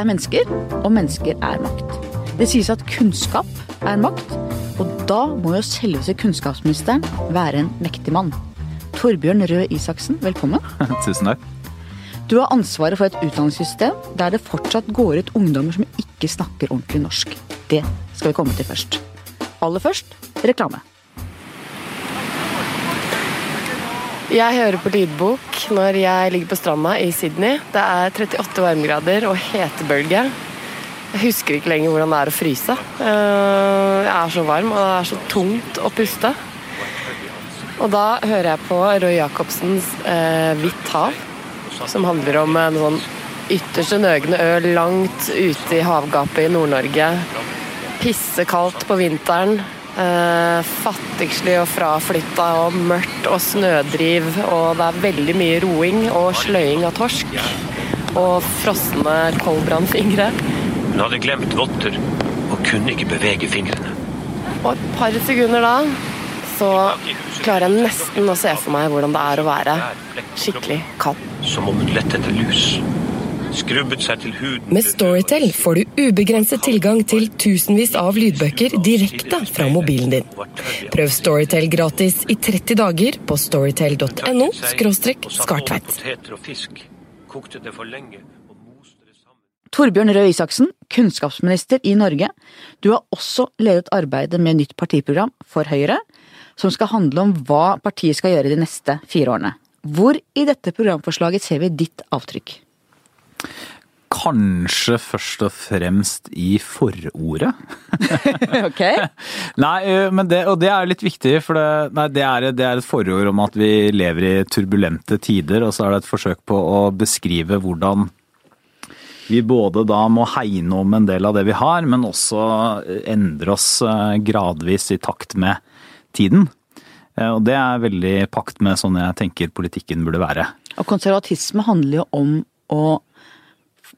er mennesker, og mennesker er makt. Det sies at kunnskap er makt, og da må jo selveste kunnskapsministeren være en mektig mann. Torbjørn Røe Isaksen, velkommen. Tusen takk. Du har ansvaret for et utdanningssystem der det fortsatt går ut ungdommer som ikke snakker ordentlig norsk. Det skal vi komme til først. Aller først reklame. Jeg hører på lydbok når jeg ligger på stranda i Sydney. Det er 38 varmegrader og hetebølge. Jeg husker ikke lenger hvordan det er å fryse. Eh, jeg er så varm, og det er så tungt å puste. Og da hører jeg på Roy Jacobsens eh, 'Hvitt hav', som handler om en sånn ytterste nøgne ø langt ute i havgapet i Nord-Norge. Pissekaldt på vinteren. Eh, fattigslig og fraflytta og mørkt og snødriv. Og det er veldig mye roing og sløying av torsk. Og frosne koldbrannfingre. Hun hadde glemt votter og kunne ikke bevege fingrene. Og et par sekunder da så klarer jeg nesten å se for meg hvordan det er å være skikkelig kald. Som om hun lette etter lus. Skrubbet seg til huden Med Storytel får du ubegrenset tilgang til tusenvis av lydbøker direkte fra mobilen din. Prøv Storytel gratis i 30 dager på storytel.no skartveit. Torbjørn Røe Isaksen, kunnskapsminister i Norge. Du har også ledet arbeidet med nytt partiprogram for Høyre, som skal handle om hva partiet skal gjøre de neste fire årene. Hvor i dette programforslaget ser vi ditt avtrykk? Kanskje først og fremst i forordet. ok. Nei, men det, og det er litt viktig, for det, nei, det, er, det er et forord om at vi lever i turbulente tider, og så er det et forsøk på å beskrive hvordan vi både da må hegne om en del av det vi har, men også endre oss gradvis i takt med tiden. Eh, Og det er veldig i pakt med sånn jeg tenker politikken burde være. Og konservatisme handler jo om å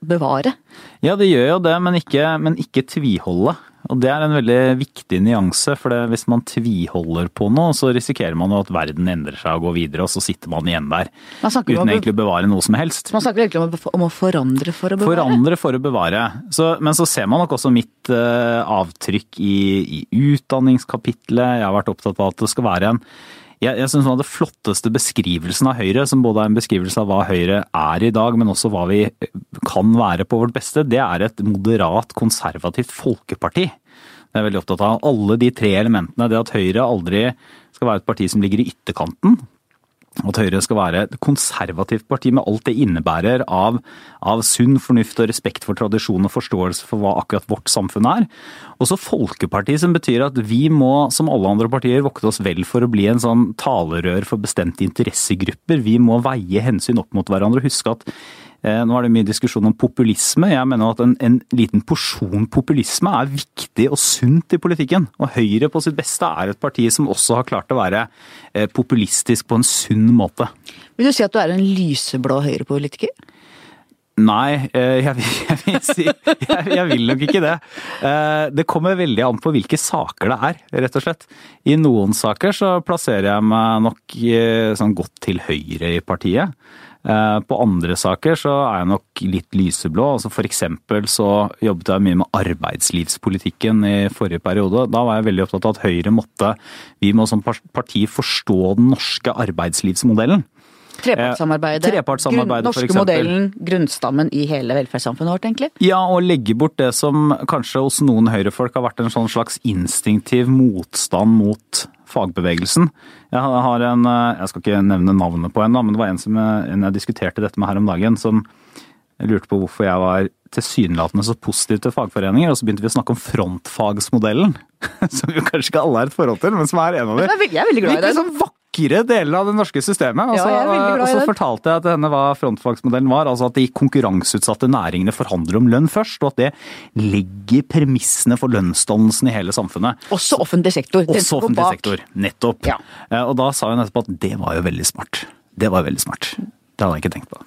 bevare. Ja, det gjør jo det, men ikke, men ikke tviholde. Og det er en veldig viktig nyanse, for det, hvis man tviholder på noe, så risikerer man jo at verden endrer seg og går videre, og så sitter man igjen der. Man uten om egentlig å bevare noe som helst. Man snakker egentlig om om å forandre for å bevare. Forandre for å bevare. Så, men så ser man nok også mitt uh, avtrykk i, i utdanningskapitlet. Jeg har vært opptatt av at det skal være en jeg, jeg synes noe av det flotteste beskrivelsen av Høyre, som både er en beskrivelse av hva Høyre er i dag, men også hva vi kan være på vårt beste, det er et moderat, konservativt folkeparti. Det er veldig opptatt av. Alle de tre elementene. Det at Høyre aldri skal være et parti som ligger i ytterkanten. At Høyre skal være et konservativt parti med alt det innebærer av, av sunn fornuft og respekt for tradisjon og forståelse for hva akkurat vårt samfunn er. Og så Folkeparti, som betyr at vi må, som alle andre partier, vokte oss vel for å bli en sånn talerør for bestemte interessegrupper. Vi må veie hensyn opp mot hverandre og huske at nå er det mye diskusjon om populisme. Jeg mener at en, en liten porsjon populisme er viktig og sunt i politikken. Og Høyre på sitt beste er et parti som også har klart å være eh, populistisk på en sunn måte. Vil du si at du er en lyseblå høyrepolitiker? Nei, eh, jeg, vil- jeg, vil si, jeg, jeg vil nok ikke det. Eh, Det kommer veldig an på hvilke saker det er, rett og slett. I noen saker så plasserer jeg meg nok eh, sånn godt til høyre i partiet. Eh, På andre saker så er jeg nok litt lyseblå. Altså for eksempel så jobbet jeg mye med arbeidslivspolitikken i forrige periode. Da var jeg veldig opptatt av at Høyre måtte, vi må som parti forstå den norske arbeidslivsmodellen. Trepartssamarbeidet. Eh, trepartssamarbeidet, norske for modellen, grunnstammen i hele velferdssamfunnet vårt, egentlig. Ja, og legge bort det som kanskje hos noen høyrefolk har vært en sånn slags instinktiv motstand mot fagbevegelsen. Jeg har- en, eh, jeg skal ikke nevne navnet på en, men det var en som jeg, en jeg diskuterte dette med her om dagen, som lurte på hvorfor jeg var tilsynelatende så positiv til fagforeninger, og så begynte vi å snakke om frontfagsmodellen, som jo kanskje ikke alle har et forhold til, men som er en av de Jeg er veldig, glad i det. sånn vakre deler av det norske systemet. Og Ja, og så fortalte jeg til henne hva frontfagsmodellen var. Altså at de konkurranseutsatte næringene forhandler om lønn først, og at det legger premissene for lønnsdannelsen i hele samfunnet. Også offentlig sektor. Også offentlig sektor. Nettopp. Ja. Eh, Og da sa hun etterpå at det var jo veldig smart. Det var veldig smart. Det hadde jeg ikke tenkt på.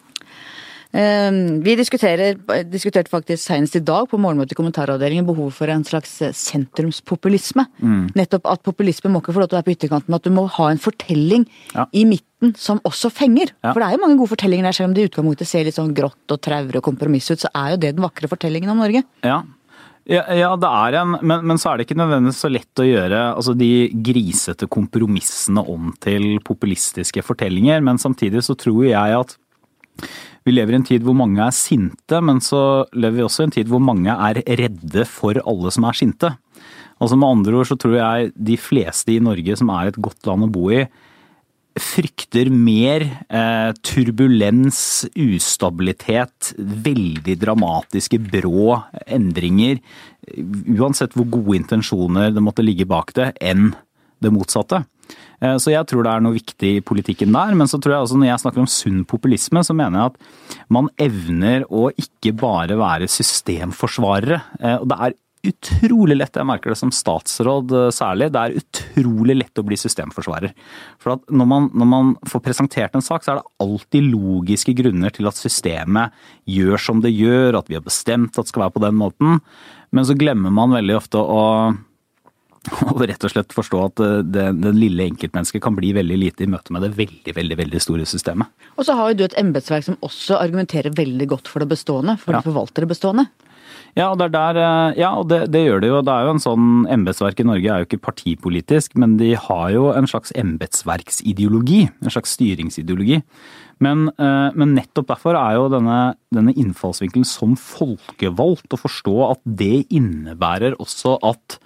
Eh, Vi diskuterte faktisk senest i dag på morgenmøtet i kommentaravdelingen behovet for en slags eh, sentrumspopulisme. Mm. Nettopp at populisme må ikke få lov til å være på ytterkanten, at du må ha en fortelling Ja. i midten som også fenger. Ja. For det er jo mange gode fortellinger der, selv om det i utgangspunktet ser litt sånn grått og traurig og kompromiss ut, så er jo det den vakre fortellingen om Norge. Ja. Ja, ja, det er en, men, men så er det ikke nødvendigvis så lett å gjøre altså de grisete kompromissene om til populistiske fortellinger. Men samtidig så tror jeg at vi lever i en tid hvor mange er sinte, men så lever vi også i en tid hvor mange er redde for alle som er sinte. Altså Med andre ord så tror jeg de fleste i Norge som er et godt land å bo i, frykter mer eh, turbulens, ustabilitet, veldig dramatiske, brå endringer, uansett hvor gode intensjoner det måtte ligge bak det, enn det motsatte. Eh, Så jeg tror det er noe viktig i politikken der, men så tror jeg også når jeg snakker om sunn populisme, så mener jeg at man evner å ikke bare være systemforsvarere. Eh, Og det er utrolig lett, jeg merker det som statsråd eh, særlig, det er utrolig lett å bli systemforsvarer. For at når man, når man får presentert en sak, så er det alltid logiske grunner til at systemet gjør som det gjør, at vi har bestemt at det skal være på den måten. Men så glemmer man veldig ofte å og rett og slett forstå at eh, det, det lille enkeltmennesket kan bli veldig lite i møte med det veldig, veldig, veldig store systemet. Og så har jo du et embetsverk som også argumenterer veldig godt for det bestående, for Ja. de forvalter det bestående. Ja, og det, er der, eh, ja, og det, det gjør det jo. Det er jo en sånn Embetsverk i Norge er jo ikke partipolitisk, men de har jo en slags embetsverksideologi. En slags styringsideologi. Men, eh, men nettopp derfor er jo denne, denne innfallsvinkelen som folkevalgt å forstå at det innebærer også at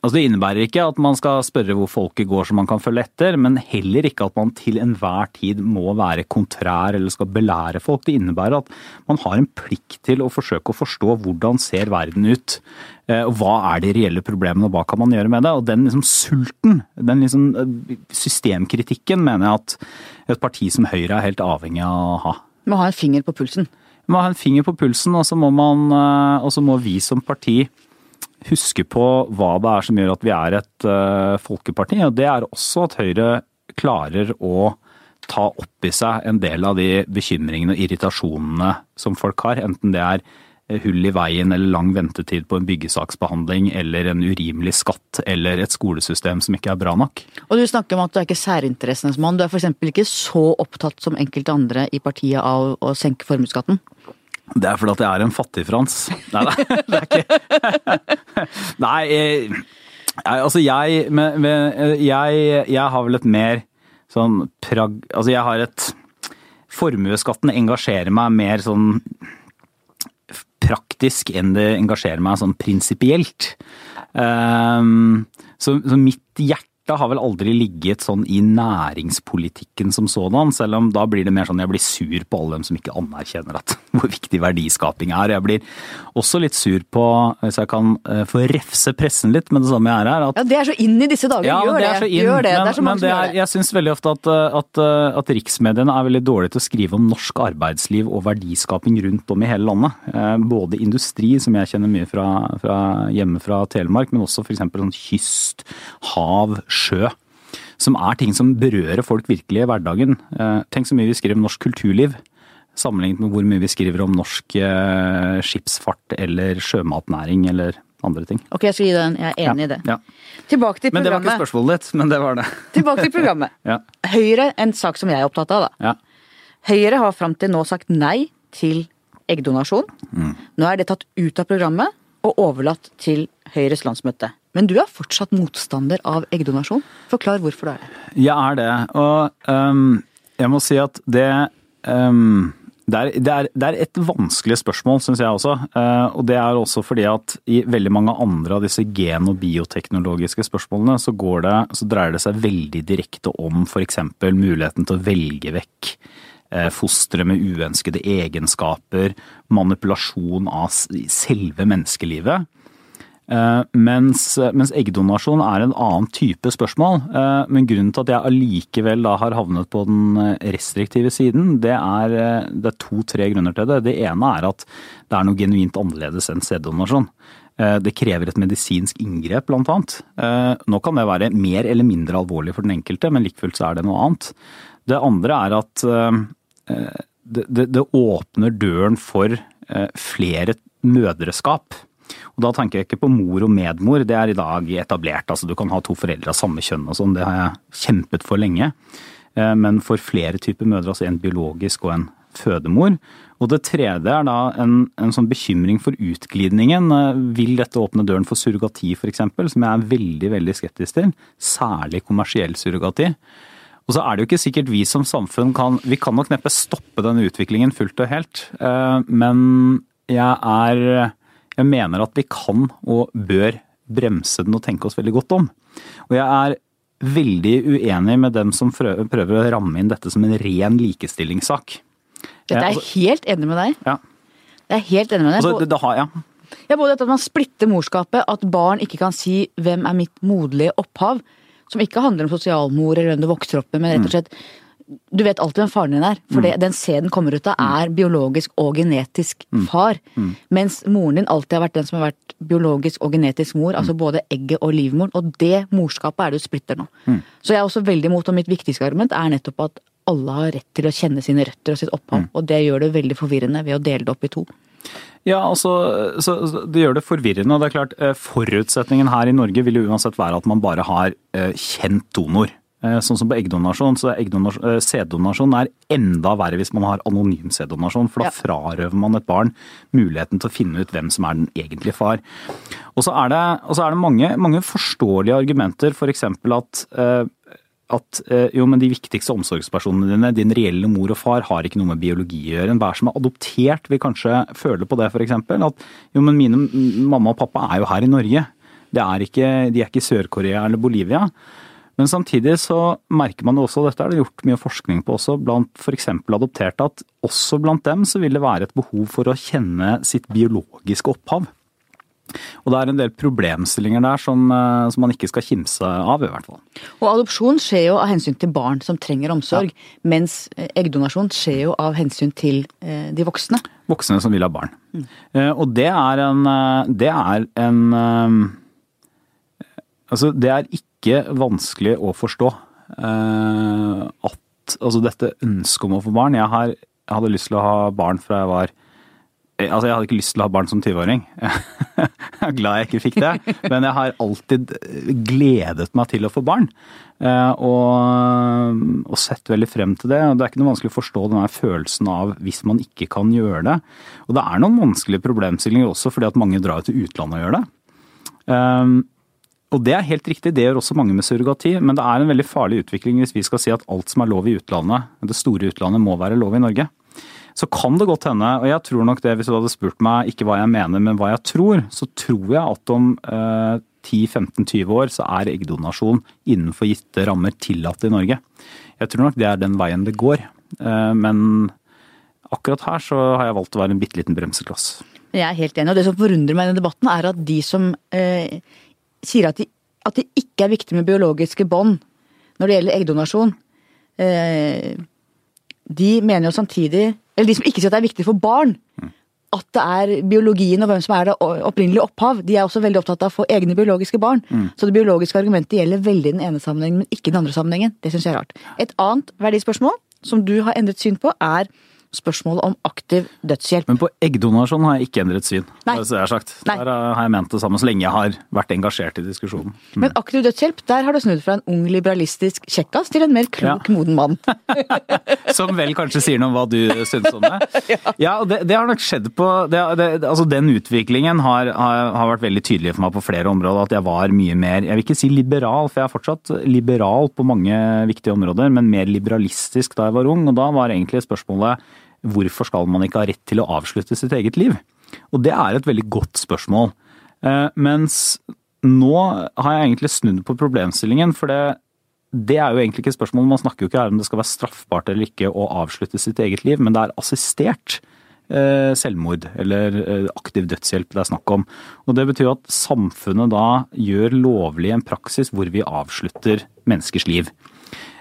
Altså Det innebærer ikke at man skal spørre hvor folket går så man kan følge etter, men heller ikke at man til enhver tid må være kontrær eller skal belære folk. Det innebærer at man har en plikt til å forsøke å forstå hvordan ser verden ut, eh, og hva er de reelle problemene og hva kan man gjøre med det. Og den liksom sulten, den liksom eh, systemkritikken mener jeg at et parti som Høyre er helt avhengig av å ha. Må ha en finger på pulsen. Man må ha en finger på pulsen, og så må, man, eh, og så må vi som parti huske på hva det er som gjør at vi er et uh, folkeparti. Og det er også at Høyre klarer å ta opp i seg en del av de bekymringene og irritasjonene som folk har. Enten det er eh, hull i veien eller lang ventetid på en byggesaksbehandling eller en urimelig skatt eller et skolesystem som ikke er bra nok. Og du snakker om at du er ikke særinteressenes mann. Du er f.eks. ikke så opptatt som enkelte andre i partiet av å senke formuesskatten. Det er fordi at jeg er en fattig-Frans. Nei, det er ikke Nei, eh, jeg, altså jeg, men, men, jeg Jeg har vel et mer sånn prag... Altså jeg har et Formuesskatten engasjerer meg mer sånn praktisk enn det engasjerer meg sånn prinsipielt. Um, så, så mitt hjerte har vel aldri ligget sånn i næringspolitikken som sådan, selv om da blir det mer sånn jeg blir sur på alle dem som ikke anerkjenner at hvor viktig verdiskaping er. Jeg blir også litt sur på, hvis jeg kan eh, få refse pressen litt med det samme jeg er her, at Ja, det er så inn i disse dager. ja, gjør det det. inn, Gjør det. men, det er så mange som gjør det. jeg syns veldig ofte at, at, at riksmediene er veldig dårlige til å skrive om norsk arbeidsliv og verdiskaping rundt om i hele landet. Eh, Både industri, som jeg kjenner mye fra, fra hjemme fra Telemark, men også f.eks. sånn kyst, hav, sjø. Som er ting som berører folk virkelig i hverdagen. Eh, Tenk så mye vi skriver om norsk kulturliv. Sammenlignet med hvor mye vi skriver om norsk eh, skipsfart eller sjømatnæring eller andre ting. Ok, jeg skal gi deg en. Jeg er enig i det. Ja. Tilbake til Men det var ikke spørsmålet ditt, men det var det. Tilbake til programmet. Ja. Høyre, en sak som jeg er opptatt av, da. Ja. Høyre har fram til nå sagt nei til eggdonasjon. Mm. Nå er det tatt ut av programmet og overlatt til Høyres landsmøte. Men du er fortsatt motstander av eggdonasjon. Forklar hvorfor du er det. Jeg er det, og um, jeg må si at det um, det, er, det, er, det er et vanskelig spørsmål, syns jeg også. Uh, og det er også fordi at i veldig mange andre av disse gen- og bioteknologiske spørsmålene, så, det, så dreier det seg veldig direkte om f.eks. muligheten til å velge vekk eh, fostre med uønskede egenskaper, manipulasjon av selve menneskelivet. Eh, Mens, mens eggdonasjon er en annen type spørsmål. Eh, Men grunnen til at jeg allikevel har havnet på den eh, restriktive siden, det er, eh, er to-tre grunner til det. Det ene er at det er noe genuint annerledes enn sæddonasjon. Eh, Det krever et medisinsk inngrep, blant annet. Eh, Nå kan det være mer eller mindre alvorlig for den enkelte, men like så er det noe annet. Det andre er at eh, det, det, det åpner døren for eh, flere mødreskap. Og da tenker jeg ikke på mor og medmor, det er i dag etablert. Altså du kan ha to foreldre av samme kjønn og sånn, det har jeg kjempet for lenge. Eh, men for flere typer mødre, altså en biologisk og en fødemor. Og det tredje er da en, en sånn bekymring for utglidningen. Eh, vil dette åpne døren for surrogati f.eks., som jeg er veldig, veldig skeptisk til. Særlig kommersiell surrogati. Og så er det jo ikke sikkert vi som samfunn kan Vi kan nok neppe stoppe denne utviklingen fullt og helt. Eh, men jeg er Jeg mener at vi kan og bør bremse den og tenke oss veldig godt om. Og jeg er veldig uenig med dem som prøver å ramme inn dette som en ren likestillingssak. Dette er jeg helt enig med deg. Ja. Jeg er helt enig med deg. Altså, det, det har, jeg. Ja, både dette at man splitter morskapet, at barn ikke kan si 'hvem er mitt moderlige opphav', som ikke handler om sosialmor eller hvem du vokser opp med, men rett og slett du vet alltid hvem faren din er, for det, den sæden kommer ut av, er biologisk og genetisk far. Mens moren din alltid har vært den som har vært biologisk og genetisk mor, altså både egget og livmoren. Og det morskapet er det du splitter nå. Så jeg er også veldig imot, og mitt viktigste argument er nettopp at alle har rett til å kjenne sine røtter og sitt opphav, og det gjør det veldig forvirrende ved å dele det opp i to. Ja, altså, så, så Det gjør det forvirrende. og det er klart eh, Forutsetningen her i Norge vil jo uansett være at man bare har eh, kjent donor. Eh, sånn som på eggdonasjon, så eggdonasjon, sæddonasjon er enda verre hvis man har anonym sæddonasjon. For da Ja. frarøver man et barn muligheten til å finne ut hvem som er den egentlige far. Og så er det, så er det mange, mange forståelige argumenter, f.eks. at eh, at eh, jo, men de viktigste omsorgspersonene dine, din reelle mor og far, har ikke noe med biologi å gjøre. Enhver som er adoptert vil kanskje føle på det, f.eks. At jo, men mine mamma og pappa er jo her i Norge. Det er ikke, de er ikke i Sør-Korea eller Bolivia. Men samtidig så merker man jo også, og dette er det gjort mye forskning på også, blant f.eks. adopterte, at også blant dem så vil det være et behov for å kjenne sitt biologiske opphav. Og det er en del problemstillinger der som, eh, som man ikke skal kimse av, i hvert fall. Og adopsjon skjer jo av hensyn til barn som trenger omsorg, mens eh, eggdonasjon skjer jo av hensyn til eh, de voksne. Voksne som vil ha barn. Mm. Og det er en Det er en Altså, det er ikke vanskelig å forstå eh, at Altså, dette ønsket om å få barn Jeg, har, jeg hadde lyst til å ha barn fra jeg var eh, Altså, jeg hadde ikke lyst til å ha barn som 20-åring. Jeg er glad jeg ikke fikk det, men jeg har alltid gledet meg til å få barn. eh, Og, og sett veldig frem til det. og Det er ikke noe vanskelig å forstå denne følelsen av hvis man ikke kan gjøre det. Og det er noen vanskelige problemstillinger også, fordi at mange drar til utlandet og gjør det. Og det er helt riktig, det gjør også mange med surrogati, men det er en veldig farlig utvikling hvis vi skal si at alt som er lov i utlandet, det store utlandet, må være lov i Norge. Så kan det godt hende, og jeg tror nok det hvis du hadde spurt meg ikke hva jeg mener, men hva jeg tror, så tror jeg at om eh, 10-15-20 år så er eggdonasjon innenfor gitte rammer tillatt i Norge. Jeg tror nok det er den veien det går, eh, men akkurat her så har jeg valgt å være en bitte liten bremsekloss. Jeg er helt enig, og det som forundrer meg i denne debatten, er at de som eh, sier at, de, at det ikke er viktig med biologiske bånd når det gjelder eggdonasjon, eh, de mener jo samtidig Eller de som ikke sier at det er viktig for barn, at det er biologien og hvem som er det opprinnelige opphav, de er også veldig opptatt av å få egne biologiske barn. Så det biologiske argumentet gjelder veldig den ene sammenhengen, men ikke den andre sammenhengen. Det syns jeg er rart. Et annet verdispørsmål som du har endret syn på, er spørsmålet om aktiv dødshjelp. Men på eggdonasjon har jeg ikke endret syn. Nei. Det har sagt. Nei. Der har jeg ment det samme så lenge jeg har vært engasjert i diskusjonen. Men aktiv dødshjelp, der har du snudd fra en ung liberalistisk kjekkas til en mer klok, Ja. moden mann. Som vel kanskje sier noe om hva du syns om det. ja, og det, det har nok skjedd på det, det, altså Den utviklingen har, har, har vært veldig tydelig for meg på flere områder. At jeg var mye mer Jeg vil ikke si liberal, for jeg er fortsatt liberal på mange viktige områder, men mer liberalistisk da jeg var ung. Og da var egentlig spørsmålet hvorfor skal man ikke ha rett til å avslutte sitt eget liv? Og det er et veldig godt spørsmål. Eh, mens nå har jeg egentlig snudd på problemstillingen, for det, det er jo egentlig ikke spørsmål, Man snakker jo ikke her om det skal være straffbart eller ikke å avslutte sitt eget liv, men det er assistert eh, selvmord eller eh, aktiv dødshjelp det er snakk om. Og Det betyr at samfunnet da gjør lovlig en praksis hvor vi avslutter menneskers liv.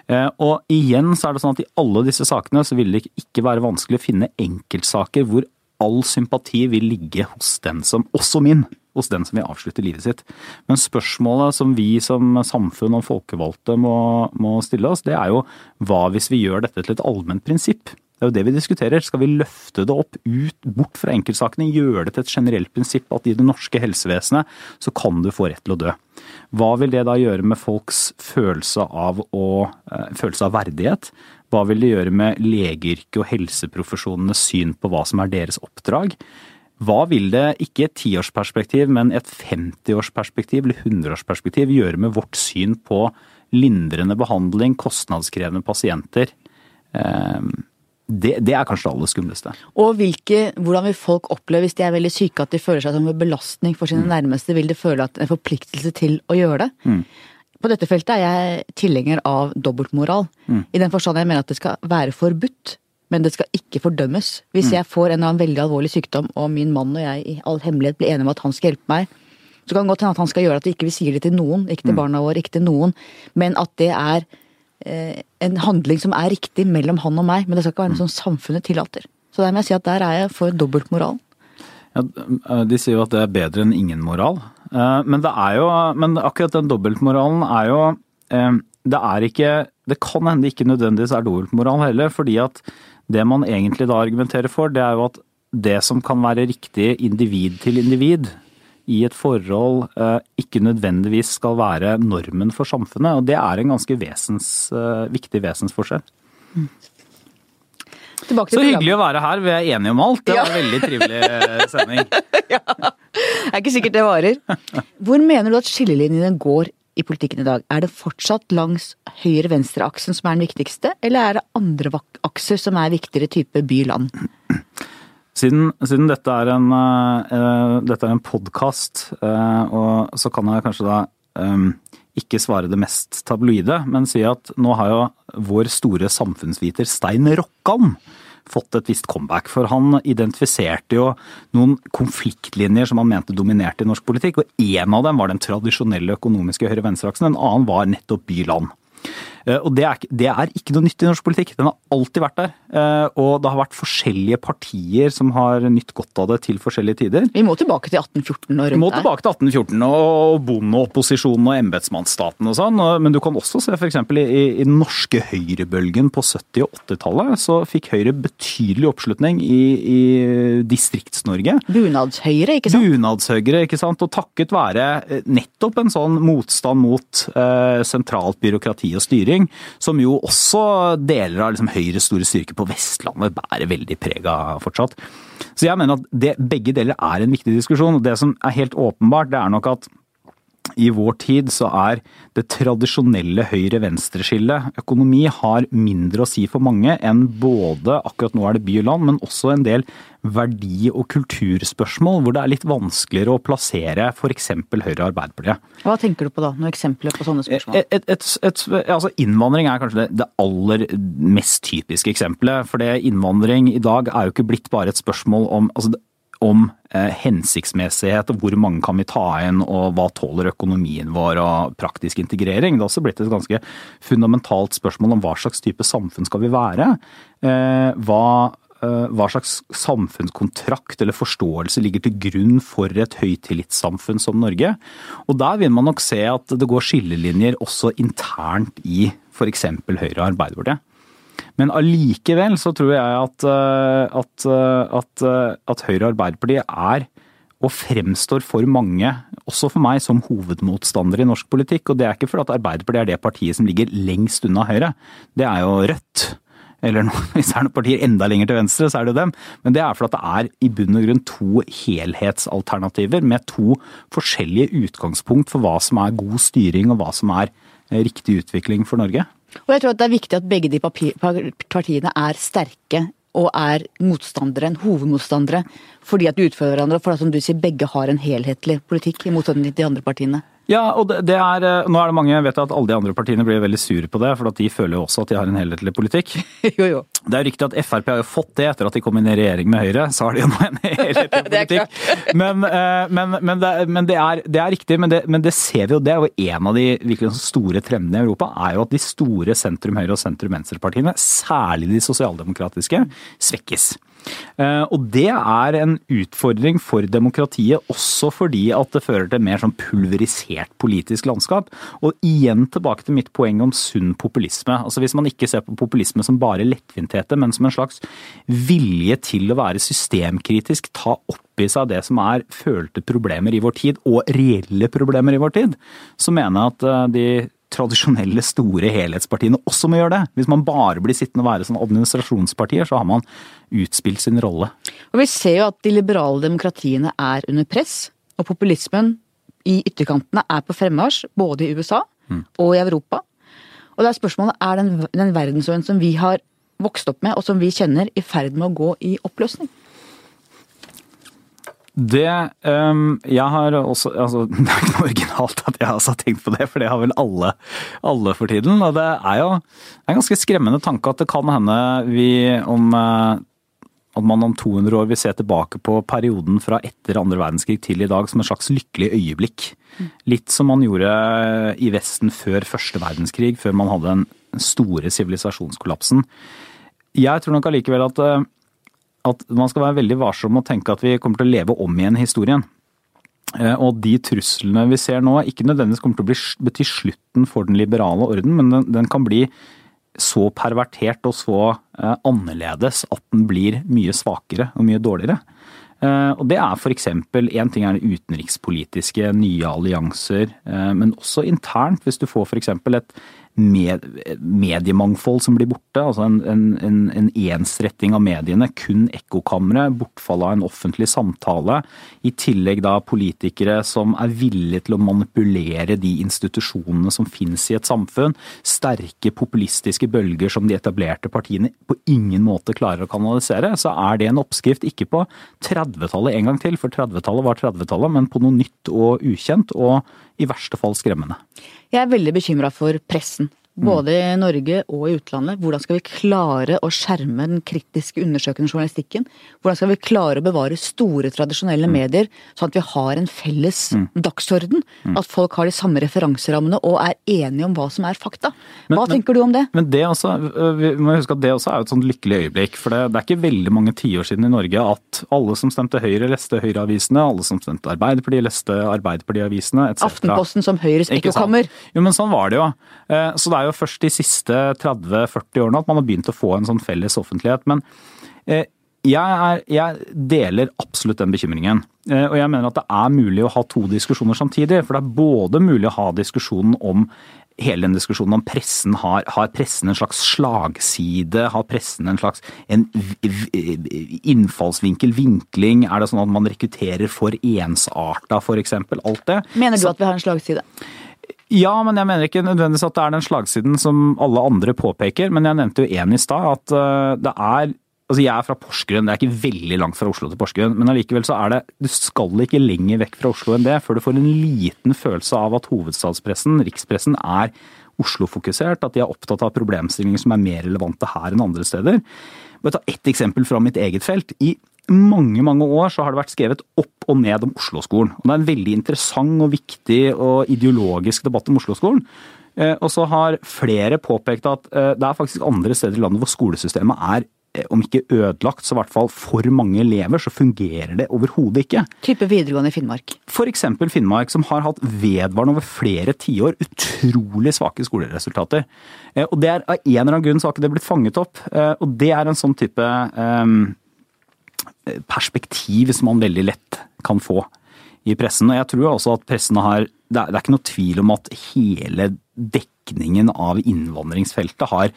Eh, Og igjen så er det sånn at i alle disse sakene så vil det ikke være vanskelig å finne enkeltsaker hvor all sympati vil ligge hos den som, også min, hos den som vil avslutte livet sitt. Men spørsmålet som vi som samfunn og folkevalgte må, må stille oss, det er jo hva hvis vi gjør dette til et allment prinsipp? Det er jo det vi diskuterer. Skal vi løfte det opp, ut, bort fra enkeltsakene, gjøre det til et generelt prinsipp at i det norske helsevesenet så kan du få rett til å dø. Hva vil det da gjøre med folks følelse av, å, eh, følelse av verdighet? Hva vil det gjøre med legeyrket og helseprofesjonenes syn på hva som er deres oppdrag? Hva vil det, ikke et tiårsperspektiv, men et 50-årsperspektiv eller 100-årsperspektiv gjøre med vårt syn på lindrende behandling, kostnadskrevende pasienter? Ehm, det, det er kanskje det aller skumleste. Og hvilke, hvordan vil folk oppleve hvis de er veldig syke at de føler seg som en belastning for sine nærmeste? Vil de føle at en forpliktelse til å gjøre det? På dette feltet er jeg tilhenger av dobbeltmoral. I den forstand jeg mener at det skal være forbudt, men det skal ikke fordømmes. Hvis jeg får en eller annen veldig alvorlig sykdom, og min mann og jeg i all hemmelighet blir enige om at han skal hjelpe meg, så kan det godt hende at han skal gjøre at vi ikke vil sier det til noen, ikke til barna våre, ikke til noen, men at det er en handling som er riktig mellom han og meg, men det skal ikke være noe som samfunnet tillater. Så der må jeg si at der er jeg for dobbeltmoralen. Ja, de sier jo at det er bedre enn ingen moral. Eh, Men, det er jo, men akkurat den dobbeltmoralen er jo eh, Det er ikke Det kan hende ikke nødvendigvis er dobbeltmoral heller, fordi at det man egentlig da argumenterer for, det er jo at det som kan være riktig individ til individ i et forhold, eh, ikke nødvendigvis skal være normen for samfunnet. Og det er en ganske vesens, eh, viktig vesensforskjell. Til Så hyggelig å være her. Vi er enige om alt. Det var en veldig trivelig sending. ja. Det er ikke sikkert det varer. Hvor mener du at skillelinjene går i politikken i dag? Er det fortsatt langs høyre-venstre-aksen som er den viktigste, eller er det andre akser som er viktigere, type by-land? Siden, siden dette er en, uh, en podkast, uh, så kan jeg kanskje da um, ikke svare det mest tabloide, men si at nå har jo vår store samfunnsviter Stein Rokkan fått et visst comeback. For han identifiserte jo noen konfliktlinjer som han mente dominerte i norsk politikk, og én av dem var den tradisjonelle økonomiske høyre-venstre-aksen, en annen var nettopp by-land. Eh, Og det er, det er ikke noe nytt i norsk politikk. Den har alltid vært der. Eh, Og det har vært forskjellige partier som har nytt godt av det til forskjellige tider. Vi må tilbake til 1814 og Vi må tilbake til 1814 og bondeopposisjonen og embetsmannsstaten og sånn. Men du kan også se f.eks. i, i den norske høyrebølgen på 70- og 80-tallet, så fikk Høyre betydelig oppslutning i, i Distrikts-Norge. Bunadshøyre, ikke sant? Bunadshøyre, ikke sant. Og takket være eh, nettopp en sånn motstand mot eh, sentralt byråkrati og styring, som jo også deler av liksom, Høyres store styrke på Vestlandet bærer veldig preg av fortsatt. Så jeg mener at det, begge deler er en viktig diskusjon. og Det som er helt åpenbart, det er nok at i vår tid så er det tradisjonelle høyre-venstre-skillet Økonomi har mindre å si for mange enn både akkurat nå er det by og land, men også en del verdi- og kulturspørsmål hvor det er litt vanskeligere å plassere f.eks. Høyre og Arbeiderpartiet. Hva tenker du på da? Noen eksempler på sånne spørsmål? Et, et, et, altså innvandring er kanskje det, det aller mest typiske eksempelet. For det innvandring i dag er jo ikke blitt bare et spørsmål om, altså, om eh, hensiktsmessighet og hvor mange kan vi ta inn og hva tåler økonomien vår og praktisk integrering. Det har også blitt et ganske fundamentalt spørsmål om hva slags type samfunn skal vi være. Eh, hva eh, hva slags samfunnskontrakt eller forståelse ligger til grunn for et høytillitssamfunn som Norge. Og der vil man nok se at det går skillelinjer også internt i f.eks. Høyre og Arbeiderpartiet. Men allikevel så tror jeg at, eh, at, eh, at, eh, at Høyre og Arbeiderpartiet er og fremstår for mange, også for meg, som hovedmotstandere i norsk politikk. Og det er ikke fordi at Arbeiderpartiet er det partiet som ligger lengst unna Høyre. Det er jo Rødt. Eller hvis det er noen partier enda lenger til venstre, så er det dem. Men det er fordi det er i bunn og grunn to helhetsalternativer med to forskjellige utgangspunkt for hva som er god styring og hva som er riktig utvikling for Norge. Og jeg tror at det er viktig at begge de partiene er sterke og er motstandere, en hovedmotstandere, fordi at de utfordrer hverandre, og for som du sier, begge har en helhetlig politikk, i motsetning til de andre partiene. Ja, og det, er, eh, nå er det mange, jeg vet at alle de andre partiene blir veldig sure på det, for de føler jo også at de har en helhetlig politikk. jo, jo. Det er riktig at Frp har jo fått det etter at de kom inn i regjering med Høyre, så har de jo nå en helhetlig politikk. Men, eh, men, men, det, men det, er, det er riktig, men det, men det ser vi jo, det er jo en av de virkelig store trendene i Europa, er jo at de store sentrum-høyre og sentrum-venstre-partiene, særlig de sosialdemokratiske, svekkes. Eh, Og det er en utfordring for demokratiet, også fordi at det fører til mer sånn pulverisert politisk landskap. Og igjen tilbake til mitt poeng om sunn populisme. Altså Hvis man ikke ser på populisme som bare lettvinthete, men som en slags vilje til å være systemkritisk, ta opp i seg det som er følte problemer i vår tid, og reelle problemer i vår tid, så mener jeg at eh, de tradisjonelle store helhetspartiene også må gjøre det. Hvis man bare blir sittende og være sånn administrasjonspartier, så har man utspilt sin rolle. Og vi ser jo at de liberale demokratiene er under press, og populismen i ytterkantene er på fremmarsj, både i USA og i Europa. Og det er spørsmålet er den, den verdensorden som vi har vokst opp med, og som vi kjenner, i ferd med å gå i oppløsning. Det um, Jeg har også altså, Det er ikke noe originalt at jeg også har tenkt på det, for det har vel alle, alle for tiden. Og det er jo det er en ganske skremmende tanke at det kan hende vi om eh, at man om 200 år vil se tilbake på perioden fra etter andre verdenskrig til i dag som et slags lykkelig øyeblikk. Litt som man gjorde i Vesten før første verdenskrig, før man hadde den store sivilisasjonskollapsen. Jeg tror nok allikevel at eh, at man skal være veldig varsom og tenke at vi kommer til å leve om igjen historien. Eh, Og de truslene vi ser nå, ikke nødvendigvis kommer til å bety slutten for den liberale orden, men den, den kan bli så pervertert og så eh, annerledes at den blir mye svakere og mye dårligere. Eh, Og det er f.eks. én ting er det utenrikspolitiske, nye allianser, eh, men også internt. Hvis du får f.eks. et med, mediemangfold som blir borte, altså en, en, en, en ensretting av mediene, kun ekkokamre, bortfall av en offentlig samtale, i tillegg da politikere som er villige til å manipulere de institusjonene som finnes i et samfunn, sterke populistiske bølger som de etablerte partiene på ingen måte klarer å kanalisere, så er det en oppskrift ikke på 30-tallet en gang til, for 30-tallet var 30-tallet, men på noe nytt og ukjent, og i verste fall skremmende. Jeg er veldig bekymra for pressen. Både i Norge og i utlandet. Hvordan skal vi klare å skjerme den kritiske undersøkende journalistikken? Hvordan skal vi klare å bevare store, tradisjonelle medier, sånn at vi har en felles dagsorden? At folk har de samme referanserammene og er enige om hva som er fakta. Hva men- tenker du om det? Men det også, øh, vi må huske at det også er et sånt lykkelig øyeblikk. For det, det er ikke veldig mange tiår siden i Norge at alle som stemte Høyre, leste Høyre-avisene. Alle som stemte Arbeiderpartiet, leste Arbeiderparti-avisene. Aftenposten som Høyres Ikke ekkokammer. Jo, men sånn var det jo. Eh, Så det er jo først de siste 30-40 årene at man har begynt å få en sånn felles offentlighet. Men eh, jeg, er, jeg deler absolutt den bekymringen. Eh, Og jeg mener at det er mulig å ha to diskusjoner samtidig. For det er både mulig å ha diskusjonen om hele den diskusjonen om pressen har, har pressen en slags slagside, har pressen en slags en innfallsvinkel, vinkling, er det sånn at man rekrutterer for ensarta f.eks., alt det. Mener du Så- at vi har en slagside? Ja, men jeg mener ikke nødvendigvis at det er den slagsiden som alle andre påpeker. Men jeg nevnte jo én i stad, at øh, det er Altså jeg er fra Porsgrunn, det er ikke veldig langt fra Oslo til Porsgrunn. Men allikevel så er det Du skal ikke lenger vekk fra Oslo enn det før du får en liten følelse av at hovedstadspressen, rikspressen, er Oslo-fokusert. At de er opptatt av problemstillinger som er mer relevante her enn andre steder. Bare ta ett eksempel fra mitt eget felt. I mange mange år så har det vært skrevet opp og ned om Oslo-skolen. Og Det er en veldig interessant og viktig og ideologisk debatt om Oslo-skolen. Eh, Og så har flere påpekt at eh, det er faktisk andre steder i landet hvor skolesystemet er, eh, om ikke ødelagt, så i hvert fall for mange elever, så fungerer det overhodet ikke. Type videregående i Finnmark. F.eks. Finnmark, som har hatt vedvarende over flere tiår utrolig svake skoleresultater. Og det er Av en eller annen grunn så har ikke det blitt fanget opp. Og det er en sånn type perspektiv som man veldig lett kan få i pressen. Og jeg tror også at pressen har Det er, det er ikke noe tvil om at hele dekningen av innvandringsfeltet har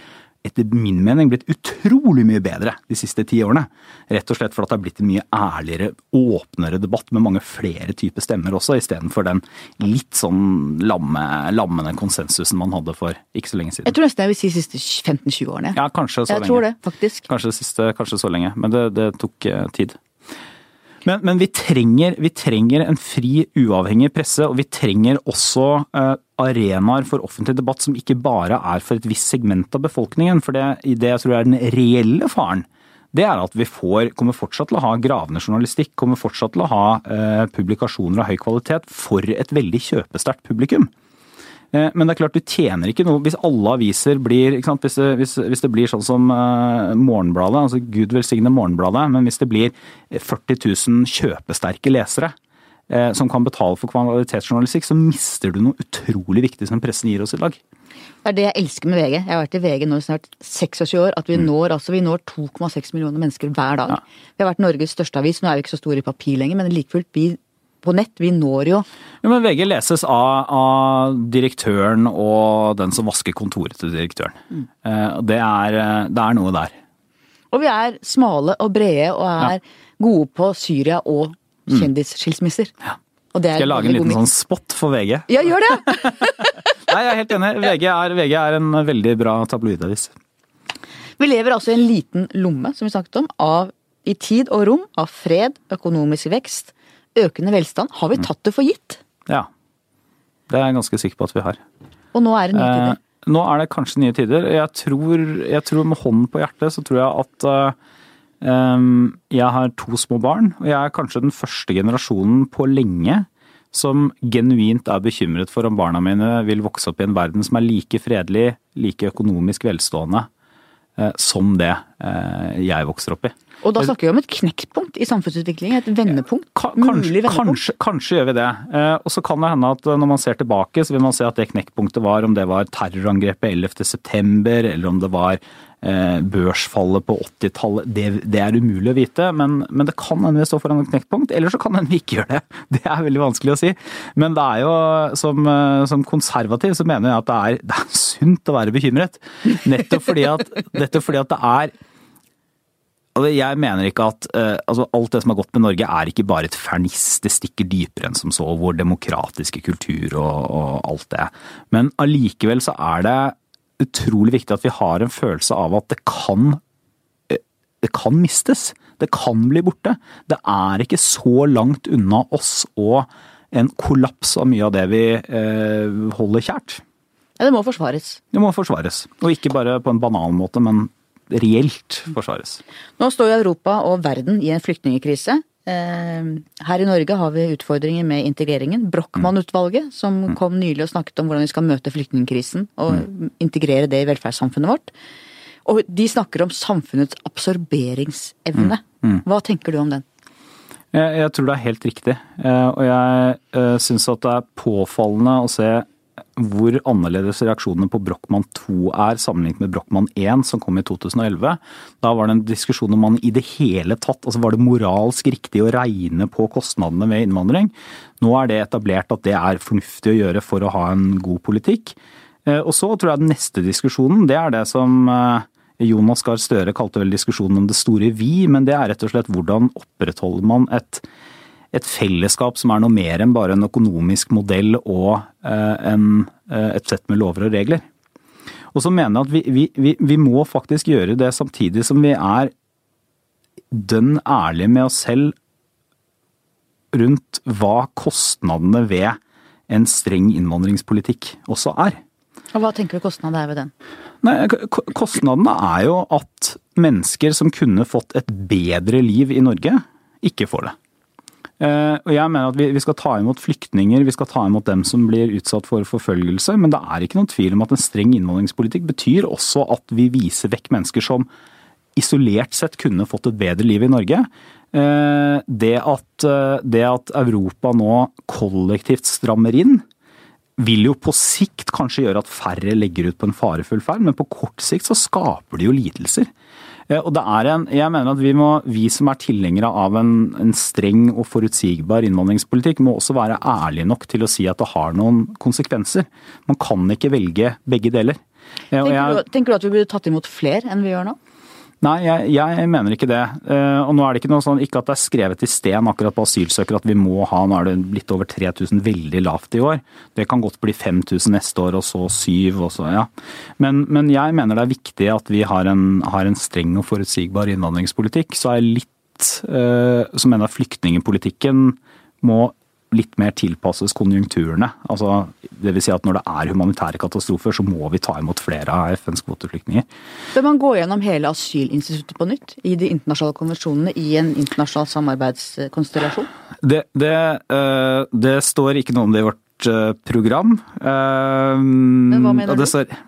etter min mening blitt utrolig mye bedre de siste ti årene. Rett og slett fordi det har blitt en mye ærligere, åpnere debatt med mange flere typer stemmer også, istedenfor den litt sånn lamme, lammende konsensusen man hadde for ikke så lenge siden. Jeg tror nesten jeg vil si de siste 15-20 årene. Ja, kanskje så jeg lenge. tror det, faktisk. Kanskje siste, kanskje så lenge, men det, det tok eh, tid. Men, men vi, trenger, vi trenger en fri, uavhengig presse, og vi trenger også uh, arenaer for offentlig debatt som ikke bare er for et visst segment av befolkningen. For det, det jeg tror er den reelle faren, det er at vi får, kommer fortsatt til å ha gravende journalistikk, kommer fortsatt til å ha uh, publikasjoner av høy kvalitet for et veldig kjøpesterkt publikum. Eh, Men det er klart du tjener ikke noe hvis alle aviser blir? Hvis, det, hvis, hvis det blir sånn som uh, Morgenbladet, altså Gud velsigne Morgenbladet, men hvis det blir 40 000 kjøpesterke lesere uh, som kan betale for kvalitetsjournalistikk, så mister du noe utrolig viktig som pressen gir oss i dag. Det er det jeg elsker med VG. Jeg har vært i VG nå i snart 26 år. At vi når altså, når 2,6 millioner mennesker hver dag. Vi har vært Norges største avis. Nå er vi ikke så store i papir lenger, men like fullt, vi på nett, vi når jo Ja, men VG leses av, av direktøren og den som vasker kontoret til direktøren. Mm. Det, er, eh, det er noe der. Og vi er smale og brede og er gode på Syria og kjendisskilsmisser. Og det er Skal jeg lage en liten sånn spot for VG? Ja, gjør det! Nei, jeg er helt enig. VG er, VG er en veldig bra tabloidavis. Vi lever altså i en liten lomme, som vi snakket om, av i tid og rom av fred, økonomisk vekst, økende velstand. Har vi tatt det for gitt? Ja. Det er jeg ganske sikker på at vi har. Og nå er det nye Eh, tider. nå er det kanskje nye tider. Jeg tror, jeg tror med hånden på hjertet så tror jeg at eh, jeg har to små barn, og jeg er kanskje den første generasjonen på lenge som genuint er bekymret for om barna mine vil vokse opp i en verden som er like fredelig, like økonomisk velstående eh, som det eh, jeg vokser opp i. Og da snakker vi om et knekkpunkt i samfunnsutviklingen. Et vendepunkt. Ka- Kanskje, vendepunkt. kanskje, kanskje gjør vi det. Eh, og så kan det hende at eh, når man ser tilbake, så vil man se at det knekkpunktet var om det var terrorangrepet 11.9., eller om det var eh, børsfallet på 80-tallet. Det, det er umulig å vite, men, men det kan hende vi står foran et knekkpunkt. Eller så kan hende vi ikke gjør det. Det er veldig vanskelig å si. Men det er jo, som, som konservativ så mener jeg at det er, det er sunt å være bekymret. Nettopp fordi at, nettopp fordi at det er jeg mener ikke at eh, altså, alt det som har gått med Norge er ikke bare et ferniss, det stikker dypere enn som så, vår demokratiske kultur og, og alt det. Men allikevel så er det utrolig viktig at vi har en følelse av at det kan eh, det kan mistes. Det kan bli borte. Det er ikke så langt unna oss og en kollaps av mye av det vi eh, holder kjært. Ja, det må forsvares. Det må forsvares. Og ikke bare på en banal måte, men reelt forsvares. Nå står jo Europa og verden i en flyktningkrise. Eh, Her i Norge har vi utfordringer med integreringen. Brochmann-utvalget, som kom nylig og snakket om hvordan vi skal møte flyktningkrisen og integrere det i velferdssamfunnet vårt. Og de snakker om samfunnets absorberingsevne. Hva tenker du om den? Jeg, jeg tror det er helt riktig. Eh, Og jeg uh, syns at det er påfallende å se hvor annerledes reaksjonene på Brochmann 2 er sammenlignet med Brochmann 1 som kom i 2011. Da var det en diskusjon om man i det hele tatt altså Var det moralsk riktig å regne på kostnadene ved innvandring? Nå er det etablert at det er fornuftig å gjøre for å ha en god politikk. Eh, Og så tror jeg den neste diskusjonen, det er det som eh, Jonas Gahr Støre kalte vel diskusjonen om det store vi, men det er rett og slett hvordan opprettholder man et, et fellesskap som er noe mer enn bare en økonomisk modell og eh, en, eh, et sett med lover og regler. Og så mener jeg at vi, vi, vi, vi må faktisk gjøre det samtidig som vi er dønn ærlige med oss selv rundt hva kostnadene ved en streng innvandringspolitikk også er. Og hva tenker du kostnadene er ved den? Nei, Kostnadene er jo at mennesker som kunne fått et bedre liv i Norge, ikke får det. Eh, Og jeg mener at vi, skal ta imot flyktninger, vi skal ta imot dem som blir utsatt for forfølgelse, men det er ikke noen tvil om at en streng innvandringspolitikk betyr også at vi viser vekk mennesker som isolert sett kunne fått et bedre liv i Norge. Eh, Det at, eh, det at Europa nå kollektivt strammer inn, vil jo på sikt kanskje gjøre at færre legger ut på en farefull ferd, men på kort sikt så skaper det jo lidelser. Eh, Og det er en, jeg mener at vi, må, vi som er tilhengere av en, en streng og forutsigbar innvandringspolitikk, må også være ærlige nok til å si at det har noen konsekvenser. Man kan ikke velge begge deler. Eh, Tenker, du, tenker du at vi burde tatt imot flere enn vi gjør nå? Nei, jeg, jeg mener ikke det. Eh, Og nå er det ikke noe sånn, ikke at det er skrevet i sten akkurat på asylsøkere at vi må ha, nå er det blitt over 3000 veldig lavt i år. Det kan godt bli 5000 neste år, og så syv, og så, ja. Men, men jeg mener det er viktig at vi har en, har en streng og forutsigbar innvandringspolitikk. Så er jeg litt, eh, så mener jeg flyktningepolitikken må litt mer tilpasses konjunkturene. Altså, det vil si at når det er humanitære katastrofer, så må vi ta imot flere av FNs kvoteflyktninger. Bør man gå gjennom hele asylinstituttet på nytt i de internasjonale konvensjonene i en internasjonal samarbeidskonstellasjon? Det, det, eh, det står ikke noe om det i vårt eh, program. Men hva mener du?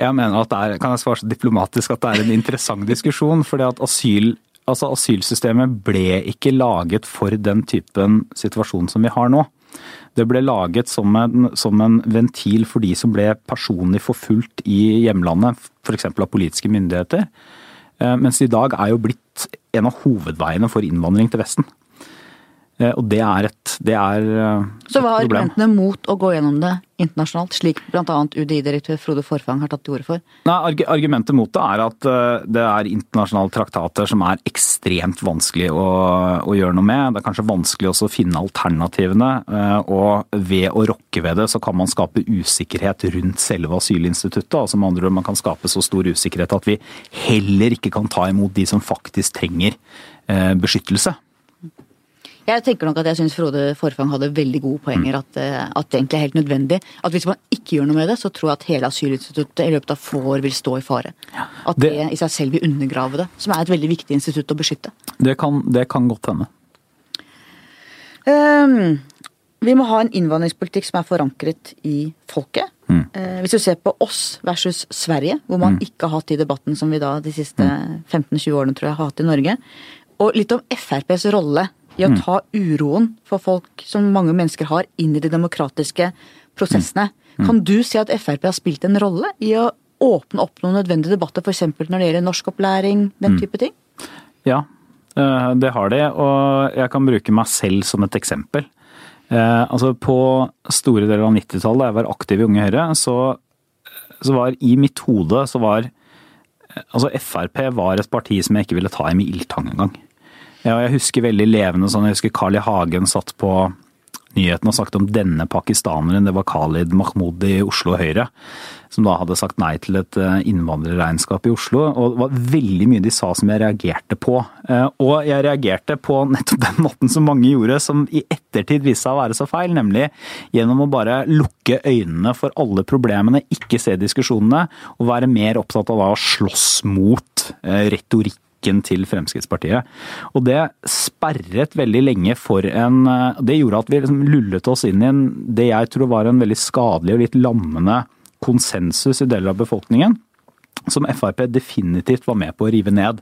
Jeg mener at det er, kan jeg svare så diplomatisk at det er en interessant diskusjon. fordi at asyl, altså Asylsystemet ble ikke laget for den typen situasjon som vi har nå. Det ble laget som en, som en ventil for de som ble personlig forfulgt i hjemlandet, f.eks. av politiske myndigheter. Eh, mens i dag er jo blitt en av hovedveiene for innvandring til Vesten. Eh, og det er et, det er et Så hva er argumentene mot å gå gjennom det internasjonalt, slik bl.a. UDI-direktør Frode Forfang har tatt til orde for? Nei, Argumentet mot det er at eh, det er internasjonale traktater som er ekstremt vanskelig å, å gjøre noe med. Det er kanskje vanskelig også å finne alternativene. eh, Og ved å rokke ved det, så kan man skape usikkerhet rundt selve asylinstituttet. Altså med andre ord, Man kan skape så stor usikkerhet at vi heller ikke kan ta imot de som faktisk trenger eh, beskyttelse. Jeg tenker nok at jeg syns Frode Forfang hadde veldig gode poenger. At, eh, at det egentlig er helt nødvendig. At hvis man ikke gjør noe med det, så tror jeg at hele asylinstituttet i løpet av få år vil stå i fare. At det, det- i seg selv vil undergrave det, som er et veldig viktig institutt å beskytte. Det kan, det kan godt hende. Um, vi må ha en innvandringspolitikk som er forankret i folket. Mm. Eh, hvis du ser på oss versus Sverige, hvor man ikke har hatt de debatten som vi da de siste Mm. 15-20 årene tror jeg har hatt i Norge. Og litt om FrPs rolle i Mm. å ta uroen for folk som mange mennesker har, inn i de demokratiske prosessene. Mm. Kan du si at Frp har spilt en rolle i å åpne opp noen nødvendige debatter, f.eks. når det gjelder norskopplæring, den Mm. type ting? Ja, eh, det har de, og jeg kan bruke meg selv som et eksempel. Eh, Altså På store deler av 90-tallet, da jeg var aktiv i Unge Høyre, så, så var i mitt hode så var eh, Altså Frp var et parti som jeg ikke ville ta i med ildtang engang. Ja, jeg husker veldig levende sånn, jeg husker Carl I. Hagen satt på nyhetene og snakket om denne pakistaneren, det var Khalid Mahmoud i Oslo Høyre, som da hadde sagt nei til et eh, innvandrerregnskap i Oslo. Og det var veldig mye de sa som jeg reagerte på. Eh, Og jeg reagerte på nettopp den måten som mange gjorde, som i ettertid viste seg å være så feil, nemlig gjennom å bare lukke øynene for alle problemene, ikke se diskusjonene, og være mer opptatt av å slåss mot eh, retorikk politikken til Fremskrittspartiet. Og det sperret veldig lenge for en eh, Det gjorde at vi liksom lullet oss inn i en, det jeg tror var en veldig skadelig og litt lammende konsensus i deler av befolkningen. Som Frp definitivt var med på å rive ned.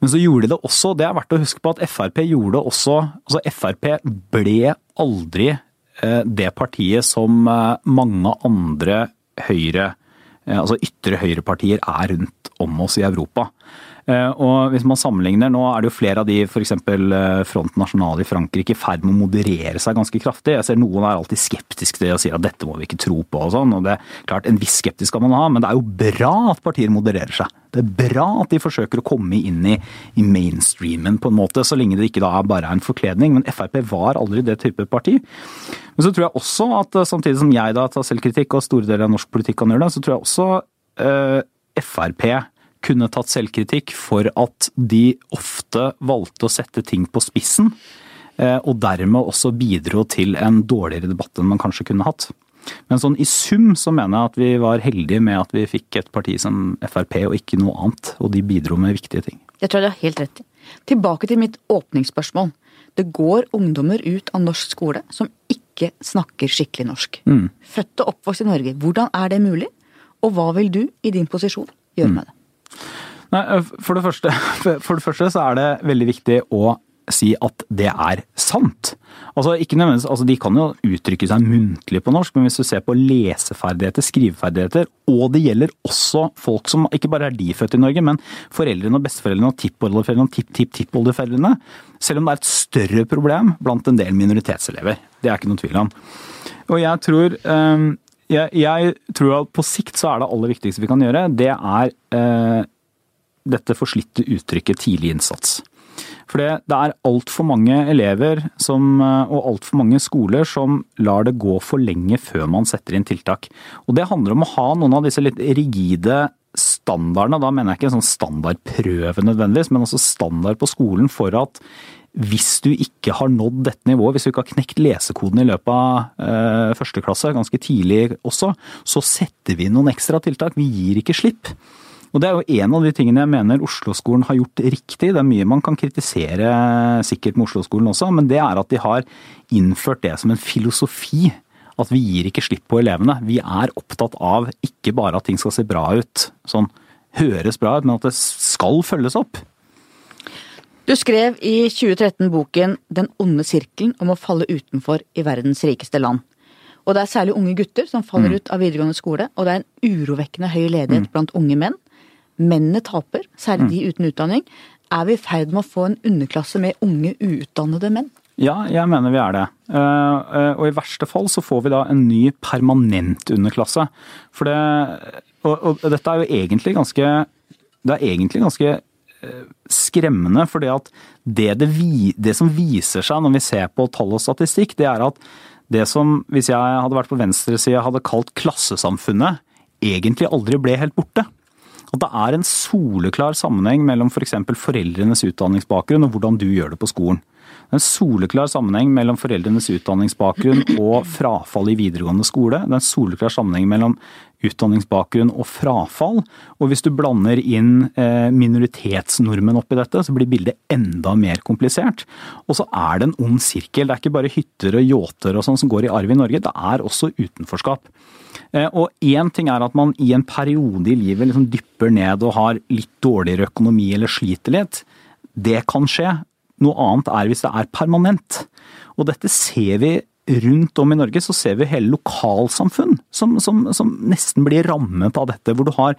Men så gjorde de det også, det er verdt å huske på at Frp gjorde det også Altså Frp ble aldri eh, det partiet som eh, mange andre høyre altså ytre høyrepartier er rundt om oss i Europa. Eh, Og hvis man sammenligner, nå er det jo flere av de, f.eks. Front National i Frankrike, i ferd med å moderere seg ganske kraftig. Jeg ser Noen er alltid skeptiske til det og sier at dette må vi ikke tro på og sånn. og det er klart En viss skeptisk skal man ha, men det er jo bra at partier modererer seg. Det er bra at de forsøker å komme inn i, i mainstreamen på en måte, så lenge det ikke da bare er en forkledning. Men Frp var aldri det type parti. Men så tror jeg også at eh, samtidig som jeg da tar selvkritikk, og store deler av norsk politikk kan gjøre det, så tror jeg også eh, Frp kunne tatt selvkritikk for at de ofte valgte å sette ting på spissen, eh, og dermed også bidro til en dårligere debatt enn man kanskje kunne hatt. Men sånn i sum så mener jeg at vi var heldige med at vi fikk et parti som Frp og ikke noe annet, og de bidro med viktige ting. Det tror jeg du har helt rett i. Tilbake til mitt åpningsspørsmål. Det går ungdommer ut av norsk skole som ikke snakker skikkelig norsk. Født og oppvokst i Norge. Hvordan er det mulig? Og hva vil du i din posisjon gjøre med det? Nei, for det, første, for det første så er det veldig viktig å si at det er sant. Altså, ikke nødvendigvis, altså De kan jo uttrykke seg muntlig på norsk, men hvis du ser på leseferdigheter, skriveferdigheter, og det gjelder også folk som ikke bare er de født i Norge, men foreldrene og besteforeldrene og tippoldeforeldrene og tipp-tipp-tippoldeforeldrene, selv om det er et større problem blant en del minoritetselever. Det er ikke noe tvil om. Og jeg tror eh, jeg, jeg tror at på sikt så er det aller viktigste vi kan gjøre, det er eh, dette forslitte uttrykket tidlig innsats. For det, det er altfor mange elever som, eh, og altfor mange skoler som lar det gå for lenge før man setter inn tiltak. Og det handler om å ha noen av disse litt rigide standardene. Da mener jeg ikke en sånn standardprøve nødvendigvis, men også standard på skolen for at hvis du ikke har nådd dette nivået, hvis du ikke har knekt lesekoden i løpet av eh, første klasse, ganske tidlig også, så setter vi noen ekstra tiltak. Vi gir ikke slipp. Og Det er jo en av de tingene jeg mener Oslo-skolen har gjort riktig. Det er mye man kan kritisere sikkert med Oslo-skolen også, men det er at de har innført det som en filosofi at vi gir ikke slipp på elevene. Vi er opptatt av ikke bare at ting skal se bra ut, sånn høres bra ut, men at det skal følges opp. Du skrev i 2013 boken Den onde sirkelen om å falle utenfor i verdens rikeste land. Og det er særlig unge gutter som faller ut av videregående skole, og det er en urovekkende høy ledighet blant unge menn. Mennene taper, særlig de uten utdanning. Er vi i ferd med å få en underklasse med unge, uutdannede menn? Ja, jeg mener vi er det. Eh, eh, Og i verste fall så får vi da en ny permanent underklasse. For det Og, og dette er jo egentlig ganske Det er egentlig ganske skremmende, at det, det, det som viser seg når vi ser på tall og statistikk, det er at det som, hvis jeg hadde vært på venstresida, hadde kalt klassesamfunnet, egentlig aldri ble helt borte. At det er en soleklar sammenheng mellom f.eks. For foreldrenes utdanningsbakgrunn og hvordan du gjør det på skolen. En soleklar sammenheng mellom foreldrenes utdanningsbakgrunn og frafall i videregående skole. Det er en soleklar sammenheng mellom utdanningsbakgrunn og frafall. Og hvis du blander inn minoritetsnormen minoritetsnordmenn oppi dette, så blir bildet enda mer komplisert. Og så er det en ond sirkel. Det er ikke bare hytter og yachter og sånn som går i arv i Norge, det er også utenforskap. Eh, Og én ting er at man i en periode i livet liksom dypper ned og har litt dårligere økonomi eller sliter litt. Det kan skje. Noe annet er hvis det er permanent. Og dette ser vi rundt om i Norge, så ser vi hele lokalsamfunn som, som, som nesten blir rammet av dette. Hvor du har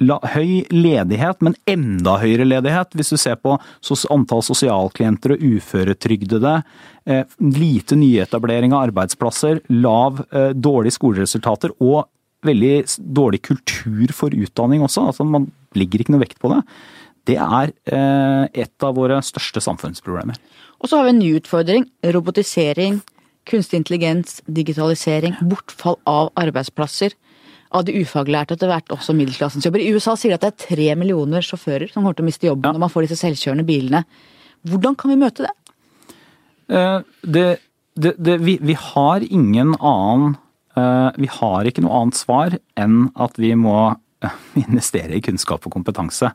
la, høy ledighet, men enda høyere ledighet hvis du ser på sos, antall sosialklienter og uføretrygdede. Eh, lite nyetablering av arbeidsplasser, lav, eh, dårlige skoleresultater og veldig dårlig kultur for utdanning også. Altså Man legger ikke noe vekt på det. Det er eh, et av våre største samfunnsproblemer. Og så har vi en ny utfordring. Robotisering, kunstig intelligens, digitalisering, bortfall av arbeidsplasser. Av de ufaglærte etter hvert også middelklassens jobber. I USA sier de at det er tre millioner sjåfører som kommer til å miste jobben Ja. når man får disse selvkjørende bilene. Hvordan kan vi møte det? Eh, det, det, det, vi, vi har ingen annen eh, Vi har ikke noe annet svar enn at vi må eh, investere i kunnskap og kompetanse.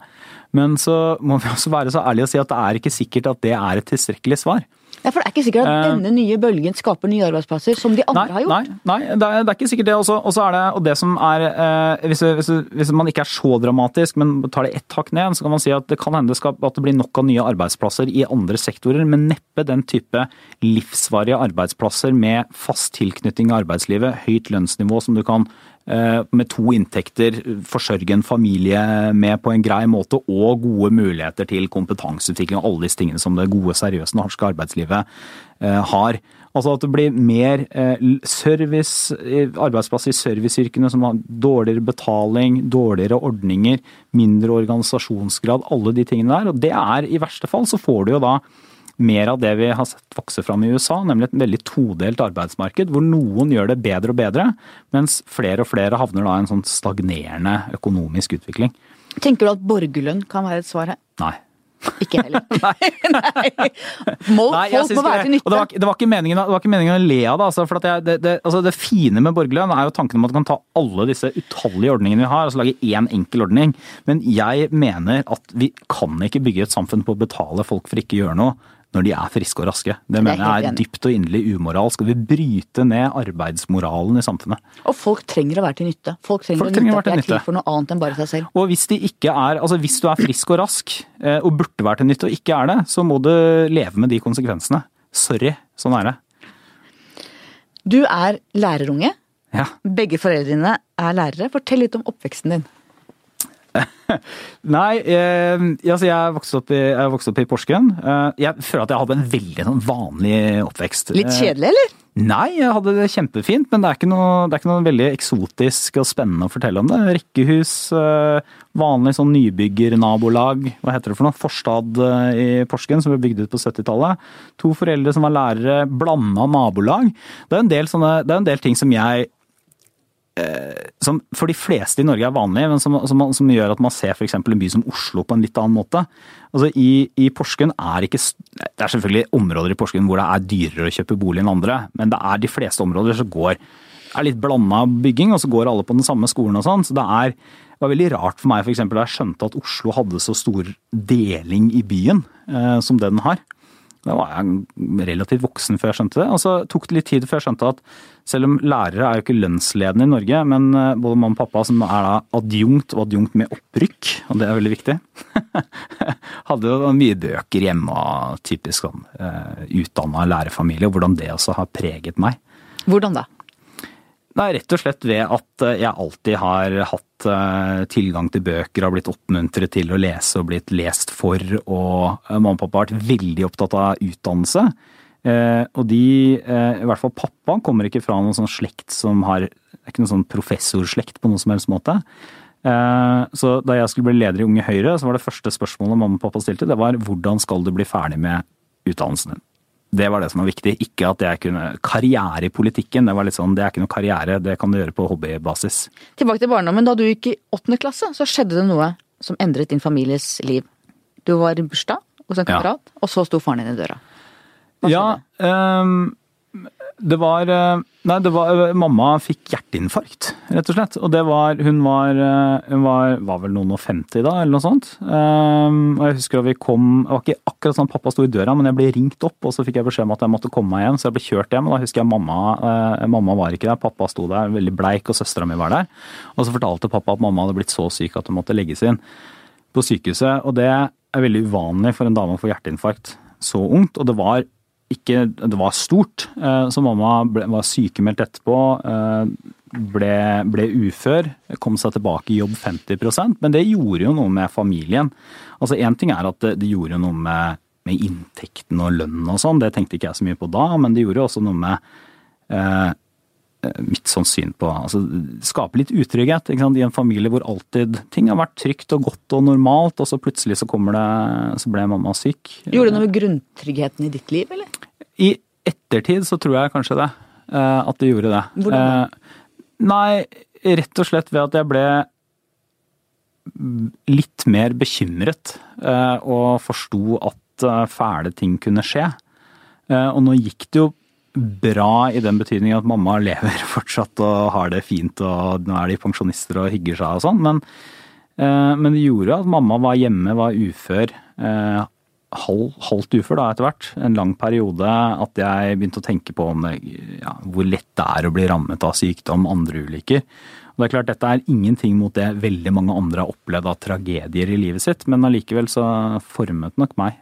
Men så må vi også være så ærlige og si at det er ikke sikkert at det er et tilstrekkelig svar. Ja, for det er ikke sikkert at Eh. denne nye bølgen skaper nye arbeidsplasser, som de andre Nei, har gjort. nei, nei det, er, det er ikke sikkert det. også. også det, og det som er eh, hvis, hvis, hvis man ikke er så dramatisk, men tar det ett hakk ned, så kan man si at det kan hende at det blir nok av nye arbeidsplasser i andre sektorer, men neppe den type livsvarige arbeidsplasser med fast tilknytning i arbeidslivet, høyt lønnsnivå som du kan med to inntekter forsørge en familie med på en grei måte, og gode muligheter til kompetanseutvikling og alle disse tingene som det gode, seriøse norske arbeidslivet eh, har. Altså at det blir mer eh, service, eh, arbeidsplasser i serviceyrkene som har dårligere betaling, dårligere ordninger, mindre organisasjonsgrad, alle de tingene der. Og det er i verste fall så får du jo da mer av det vi har sett vokse fram i USA, nemlig et veldig todelt arbeidsmarked, hvor noen gjør det bedre og bedre, mens flere og flere havner da i en sånn stagnerende økonomisk utvikling. Tenker du at borgerlønn kan være et svar her? Nei. Ikke heller. Nei. Må, Nei, folk må være til nytte. Det var, det var meningen, det var ikke meningen å le av det. Altså, jeg, det, det, altså det fine med borgerlønn er jo tanken om at du kan ta alle disse utallige ordningene vi har, og så lage én enkel ordning. Men jeg mener at vi kan ikke bygge et samfunn på å betale folk for ikke å gjøre noe når de er friske og raske. Det er mener jeg er dypt og inderlig umoralsk. Skal vi bryte ned arbeidsmoralen i samfunnet. Og folk trenger å være til nytte. Folk trenger, Folk trenger å nytte være at de til er til for noe annet enn bare seg selv. Og hvis de ikke er, altså hvis du er frisk og rask, eh, og burde være til nytte og ikke er det, så må du leve med de konsekvensene. Sorry, sånn er det. Du er lærerunge. Ja. Begge foreldrene er lærere. Fortell litt om oppveksten din. Nei, eh, altså jeg vokste opp i, vokste opp i Porsgrunn. Eh, jeg føler at jeg hadde en veldig sånn vanlig oppvekst. Litt Eh, kjedelig, eller? Nei, jeg hadde det kjempefint, men det er noe, det er ikke noe veldig eksotisk og spennende å fortelle om det. Rekkehus, eh, vanlig sånn nybyggernabolag, hva heter det for noe, Forstad i Porsgrunn som ble bygd ut på 70-tallet. To foreldre som var lærere, blanda nabolag. Det er en del, sånne, det er en del ting som jeg som for de fleste i Norge er vanlige, men som, som, som gjør at man ser f.eks. en by som Oslo på en litt annen måte. Altså i, I Porsgrunn er ikke Det er selvfølgelig områder i Porsgrunn hvor det er dyrere å kjøpe bolig enn andre, men det er de fleste områder som går er litt blanda bygging, og så går alle på den samme skolen og sånn. Så det er det var veldig rart for meg for eksempel, da jeg skjønte at Oslo hadde så stor deling i byen eh, som den har. Da var jeg relativt voksen før jeg skjønte det. Og så tok det litt tid før jeg skjønte at selv om lærere er jo ikke lønnsledende i Norge, men eh, både mamma og pappa som er da adjunkt og adjunkt med opprykk, og det er veldig viktig, hadde jo mye bøker hjemme av typisk sånn uh, utdanna lærerfamilie, og hvordan det også har preget meg. Hvordan da? Nei, rett og slett ved at eh, jeg alltid har hatt tilgang til bøker, har blitt oppmuntret til å lese og blitt lest for, og mamma og pappa har vært veldig opptatt av utdannelse. Uh, og de, i hvert fall pappa, kommer ikke fra noen sånn slekt som har Det er ikke noen sånn professorslekt på noen som helst måte. Så da jeg skulle bli leder i Unge Høyre, så var det første spørsmålet mamma og pappa stilte, det var hvordan skal du bli ferdig med utdannelsen din? Det var det som var viktig. Ikke at jeg kunne Karriere i politikken, det var litt sånn, det er ikke noe karriere, det kan du gjøre på hobbybasis. Tilbake til barndommen. Da du gikk i åttende klasse, så skjedde det noe som endret din families liv. Du var i bursdag hos en kamerat, ja. og så sto faren din i døra. Ja, um, det var eh, Nei, det var eh, Mamma fikk hjerteinfarkt, rett og slett. Og det var Hun var, eh, hun var, var vel noen og 50 da, eller noe sånt. Um, og jeg husker at vi kom Det var ikke akkurat sånn pappa sto i døra, men jeg ble ringt opp, og så fikk jeg beskjed om at jeg måtte komme meg hjem, så jeg ble kjørt hjem. Og da husker jeg mamma uh, Mamma var ikke der, pappa sto der veldig bleik, og søstera mi var der. Og så fortalte pappa at mamma hadde blitt så syk at hun måtte legges inn på sykehuset. Og det er veldig uvanlig for en dame å få hjerteinfarkt så ungt. Og det var ikke Det var stort. Eh, så mamma ble, var sykemeldt etterpå. Eh, ble, ble, ufør. Kom seg tilbake i jobb 50% Men det gjorde jo noe med familien. Altså Én ting er at det, det gjorde noe med, med, inntekten og lønnen og sånn. Det tenkte ikke jeg så mye på da, men det gjorde også noe med eh, mitt sånn syn på altså, Skape litt utrygghet i en familie hvor alltid ting har vært trygt og godt og normalt, og så plutselig så kommer det Så ble mamma syk. Gjorde det noe med grunntryggheten i ditt liv, eller? I ettertid så tror jeg kanskje det. Eh, at det gjorde det. Hvordan da? Eh, nei, rett og slett ved at jeg ble litt mer bekymret eh, og forsto at fæle ting kunne skje. Og nå gikk det jo bra i den betydning at mamma lever fortsatt og har det fint og nå er de pensjonister og hygger seg og sånn, men, men, det gjorde at mamma var hjemme, var ufør halv, halvt ufør da etter hvert, en lang periode, at jeg begynte å tenke på om, ja, hvor lett det er å bli rammet av sykdom, andre ulykker. Og det er klart, Dette er ingenting mot det veldig mange andre har opplevd av tragedier i livet sitt, men allikevel så formet nok meg.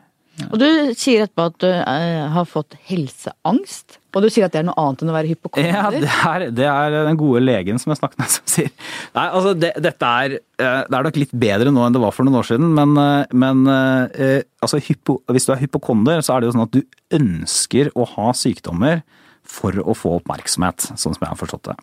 Og du sier etterpå at du uh, har fått helseangst. Og du sier at det er noe annet enn å være hypokonder? Ja, det er, det er den gode legen som jeg snakket med som sier Nei, altså det, dette er eh, Det er nok litt bedre nå enn det var for noen år siden, men, eh, men altså, hypo, hvis du er hypokonder, så er det jo sånn at du ønsker å ha sykdommer for å få oppmerksomhet, sånn som jeg har forstått det.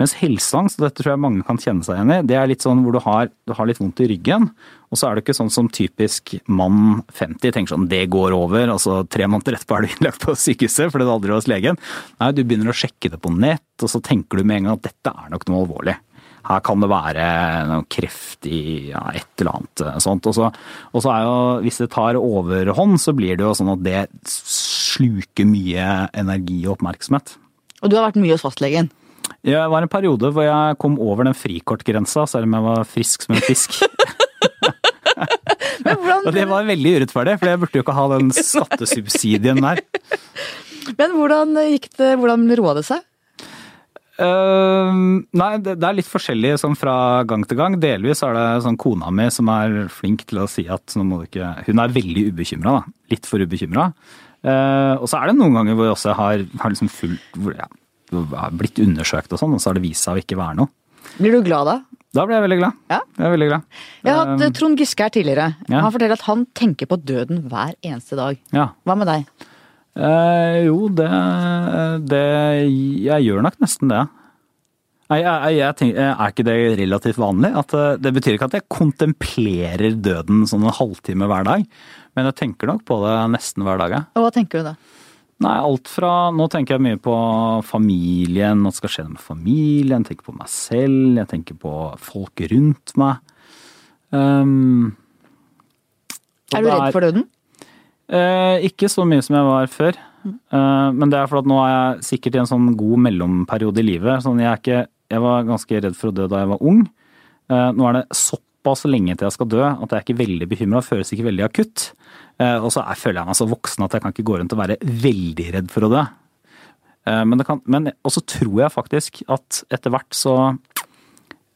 Mens helseangst, og dette tror jeg mange kan kjenne seg igjen i, det er litt sånn hvor du har, du har litt vondt i ryggen, og så er det ikke sånn som typisk mann 50 tenker sånn det går over, altså tre måneder etterpå er du innlagt på sykehuset fordi du aldri var hos legen. Nei, du begynner å sjekke det på nett, og så tenker du med en gang at dette er nok noe alvorlig. Her kan det være noe kreft i ja, et eller annet eh, sånt. Og så, er jo, hvis det tar overhånd, så blir det jo sånn at det sluker mye energi og oppmerksomhet. Og du har vært mye hos fastlegen? Ja, det var en periode hvor jeg kom over den frikortgrensa, selv om jeg var frisk som en fisk. og det var veldig urettferdig, for jeg burde jo ikke ha den skattesubsidien der. Men hvordan gikk det, hvordan roa det seg? Uh, nei, det, det, er litt forskjellig sånn fra gang til gang. Delvis er det sånn kona mi som er flink til å si at nå må du ikke Hun er veldig ubekymra, da. Litt for ubekymra. Uh, og så er det noen ganger hvor jeg også har, har liksom fulgt hvor jeg har blitt undersøkt og sånn, og så har det vist seg å ikke være noe. Blir du glad da? Da ble jeg veldig glad. Ja? Jeg er veldig glad. Jeg har hatt uh, Trond Giske her tidligere. Ja. Han forteller at han tenker på døden hver eneste dag. Ja. Hva med deg? Eh, jo, det, det, Jeg gjør nok nesten det. Jeg, jeg, jeg tenker, er ikke det relativt vanlig? At, eh, det betyr ikke at jeg kontemplerer døden sånn en halvtime hver dag, men jeg tenker nok på det nesten hver dag. Og Hva tenker du da? Nei, alt fra Nå tenker jeg mye på familien, hva skal skje med familien, jeg tenker på meg selv, jeg tenker på folk rundt meg. Um, er du redd for døden? Eh, ikke så mye som jeg var før. Mm. Eh, men det er fordi at nå er jeg sikkert i en sånn god mellomperiode i livet. Sånn jeg, er ikke, jeg, var ganske redd for å dø da jeg var ung. Eh, nå er det såpass lenge til jeg skal dø at jeg er ikke veldig bekymra, føles ikke veldig akutt. Eh, og så er, føler jeg meg så voksen at jeg kan ikke gå rundt og være veldig redd for å dø. Eh, men, kan- men også tror jeg faktisk at etter hvert så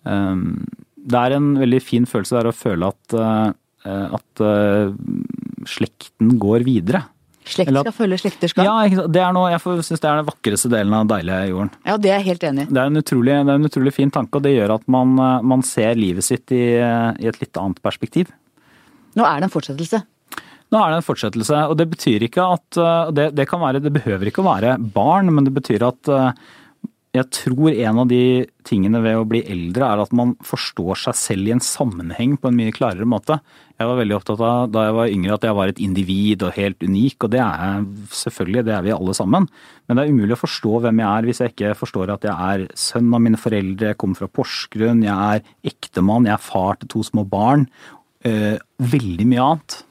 um, Det er en veldig fin følelse der å føle at, at uh, slekten går videre. Slekt skal at- følge slekterskap. Ja, det er noe, jeg syns det er den vakreste delen av deilige jorden. Ja, det er jeg helt enig i. Det en utrolig, det er en utrolig fin tanke, og det gjør at man, eh, man ser livet sitt i, eh, i et litt annet perspektiv. Nå er det en fortsettelse. Nå er det en fortsettelse, og det betyr ikke at eh, det, det kan være, det behøver ikke å være barn, men det betyr at jeg tror en av de tingene ved å bli eldre er at man forstår seg selv i en sammenheng på en mye klarere måte. Jeg var veldig opptatt av da jeg var yngre at jeg var et individ og helt unik, og det er jeg selvfølgelig, det er vi alle sammen. Men det er umulig å forstå hvem jeg er hvis jeg ikke forstår at jeg er sønn av mine foreldre, jeg kommer fra Porsgrunn, jeg er ektemann, jeg er far til to små barn. Øh, veldig mye annet.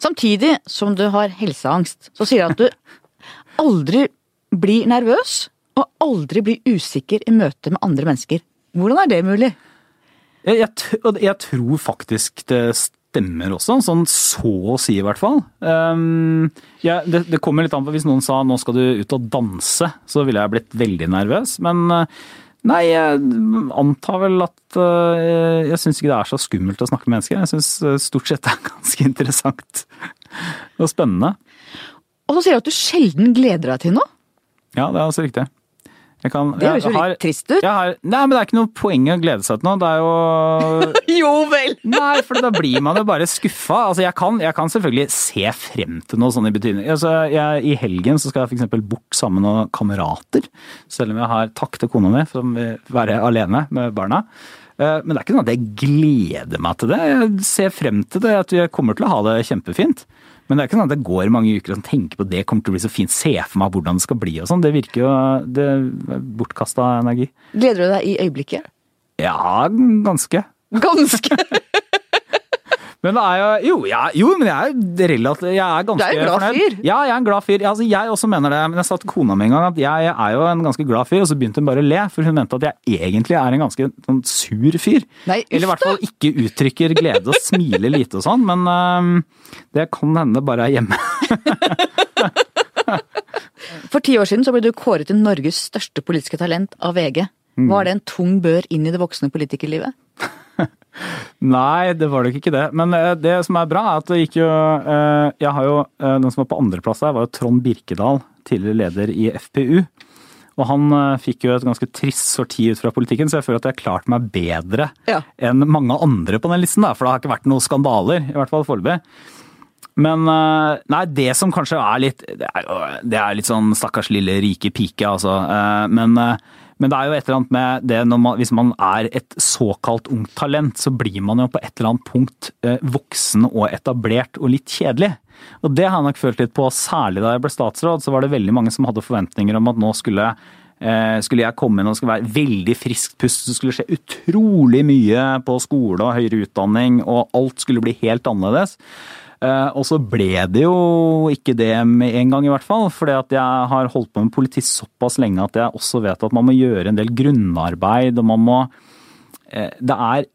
Samtidig som du har helseangst, så sier jeg at du aldri blir nervøs og aldri bli usikker i møte med andre mennesker. Hvordan er det mulig? Jeg, jeg, jeg tror faktisk det stemmer også, sånn så å si i hvert fall. Um, ja, det, det kommer litt an på hvis noen sa nå skal du ut og danse, så ville jeg blitt veldig nervøs. Men uh, nei, jeg antar vel at uh, jeg syns ikke det er så skummelt å snakke med mennesker. Jeg syns uh, stort sett det er ganske interessant og spennende. Og så sier du at du sjelden gleder deg til noe. Ja, det er også riktig. Kan, Det høres jo litt trist ut. har, nei, men det er ikke noe poeng å glede seg til noe. Det er jo Jo vel! Nei, for da blir man jo bare skuffa. Altså, jeg, kan, jeg kan selvfølgelig se frem til noe sånn i betydning. Altså, jeg, I helgen så skal jeg f.eks. bort sammen med noen kamerater. Selv om jeg har takk til kona mi for å være alene med barna. Eh, Men det er ikke sånn at jeg gleder meg til det. Jeg ser frem til det, at jeg kommer til å ha det kjempefint. Men det er ikke sånn at det går mange uker og tenker på det kommer til å bli så fint, se for meg hvordan det skal bli og sånn. Det virker jo det er bortkasta energi. Gleder du deg i øyeblikket? Ja, ganske. Ganske! Men det er jo Jo, jeg, jo men jeg er relativt Jeg er ganske Du er en glad fornøyd. fyr. Ja, jeg er en glad fyr. Altså, jeg også mener det. Men jeg sa til kona mi en gang at jeg, er jo en ganske glad fyr, og så begynte hun bare å le. For hun mente at jeg egentlig er en ganske sånn, sur fyr. Nei, Eller i hvert fall ikke uttrykker glede og smiler lite og sånn. Men øhm, det kan hende bare er hjemme. For ti år siden så ble du kåret til Norges største politiske talent av VG. Var det en tung bør inn i det voksne politikerlivet? Nei, det var nok ikke det. Men eh, det som er bra, er at det gikk jo eh, Jeg har jo eh, Den som var på andreplass her, var jo Trond Birkedal, tidligere leder i FPU. Og han fikk jo et ganske trist sorti ut fra politikken, så jeg føler at jeg har klart meg bedre Ja. enn mange andre på den listen, da, for det har ikke vært noen skandaler, i hvert fall foreløpig. Men nei, det som kanskje er litt Det er, litt sånn stakkars lille rike pike, altså. Men, men det er jo et eller annet med det man, hvis man er et såkalt ungt talent, så blir man jo på et eller annet punkt eh, voksen og etablert og litt kjedelig. Og det har jeg nok følt litt på, særlig da jeg ble statsråd. Så var det veldig mange som hadde forventninger om at nå skulle eh, skulle jeg komme inn og skulle være veldig friskt pust, det skulle skje utrolig mye på skole og høyere utdanning, og alt skulle bli helt annerledes. Eh, Og så ble det jo ikke det med en gang, i hvert fall. fordi jeg har holdt på med politikk såpass lenge at jeg også vet at man må gjøre en del grunnarbeid. og man må eh, Det er,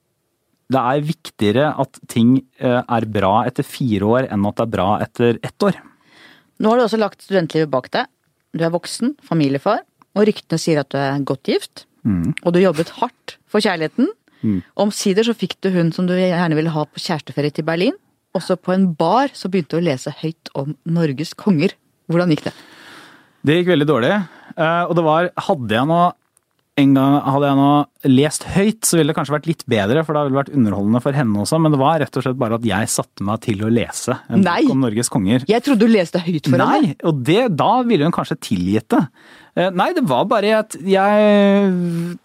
det er viktigere at ting eh, er bra etter fire år enn at det er bra etter ett år. Nå har du også lagt studentlivet bak deg. Du er voksen, familiefar, og ryktene sier at du er godt gift. Og du jobbet hardt for kjærligheten. Omsider så fikk du hun som du gjerne ville ha på kjæresteferie til Berlin. Også på en bar så begynte du å lese høyt om Norges konger. Hvordan gikk det? Det gikk veldig dårlig. Eh, Og det var Hadde jeg nå en gang hadde jeg nå lest høyt, så ville det kanskje vært litt bedre, for det ville vært underholdende for henne også, men det var rett og slett bare at jeg satte meg til å lese en Nei. bok om Norges konger. Jeg trodde du leste høyt for henne. Nei, og det, da ville hun kanskje tilgitt det. Eh, Nei, det var bare at jeg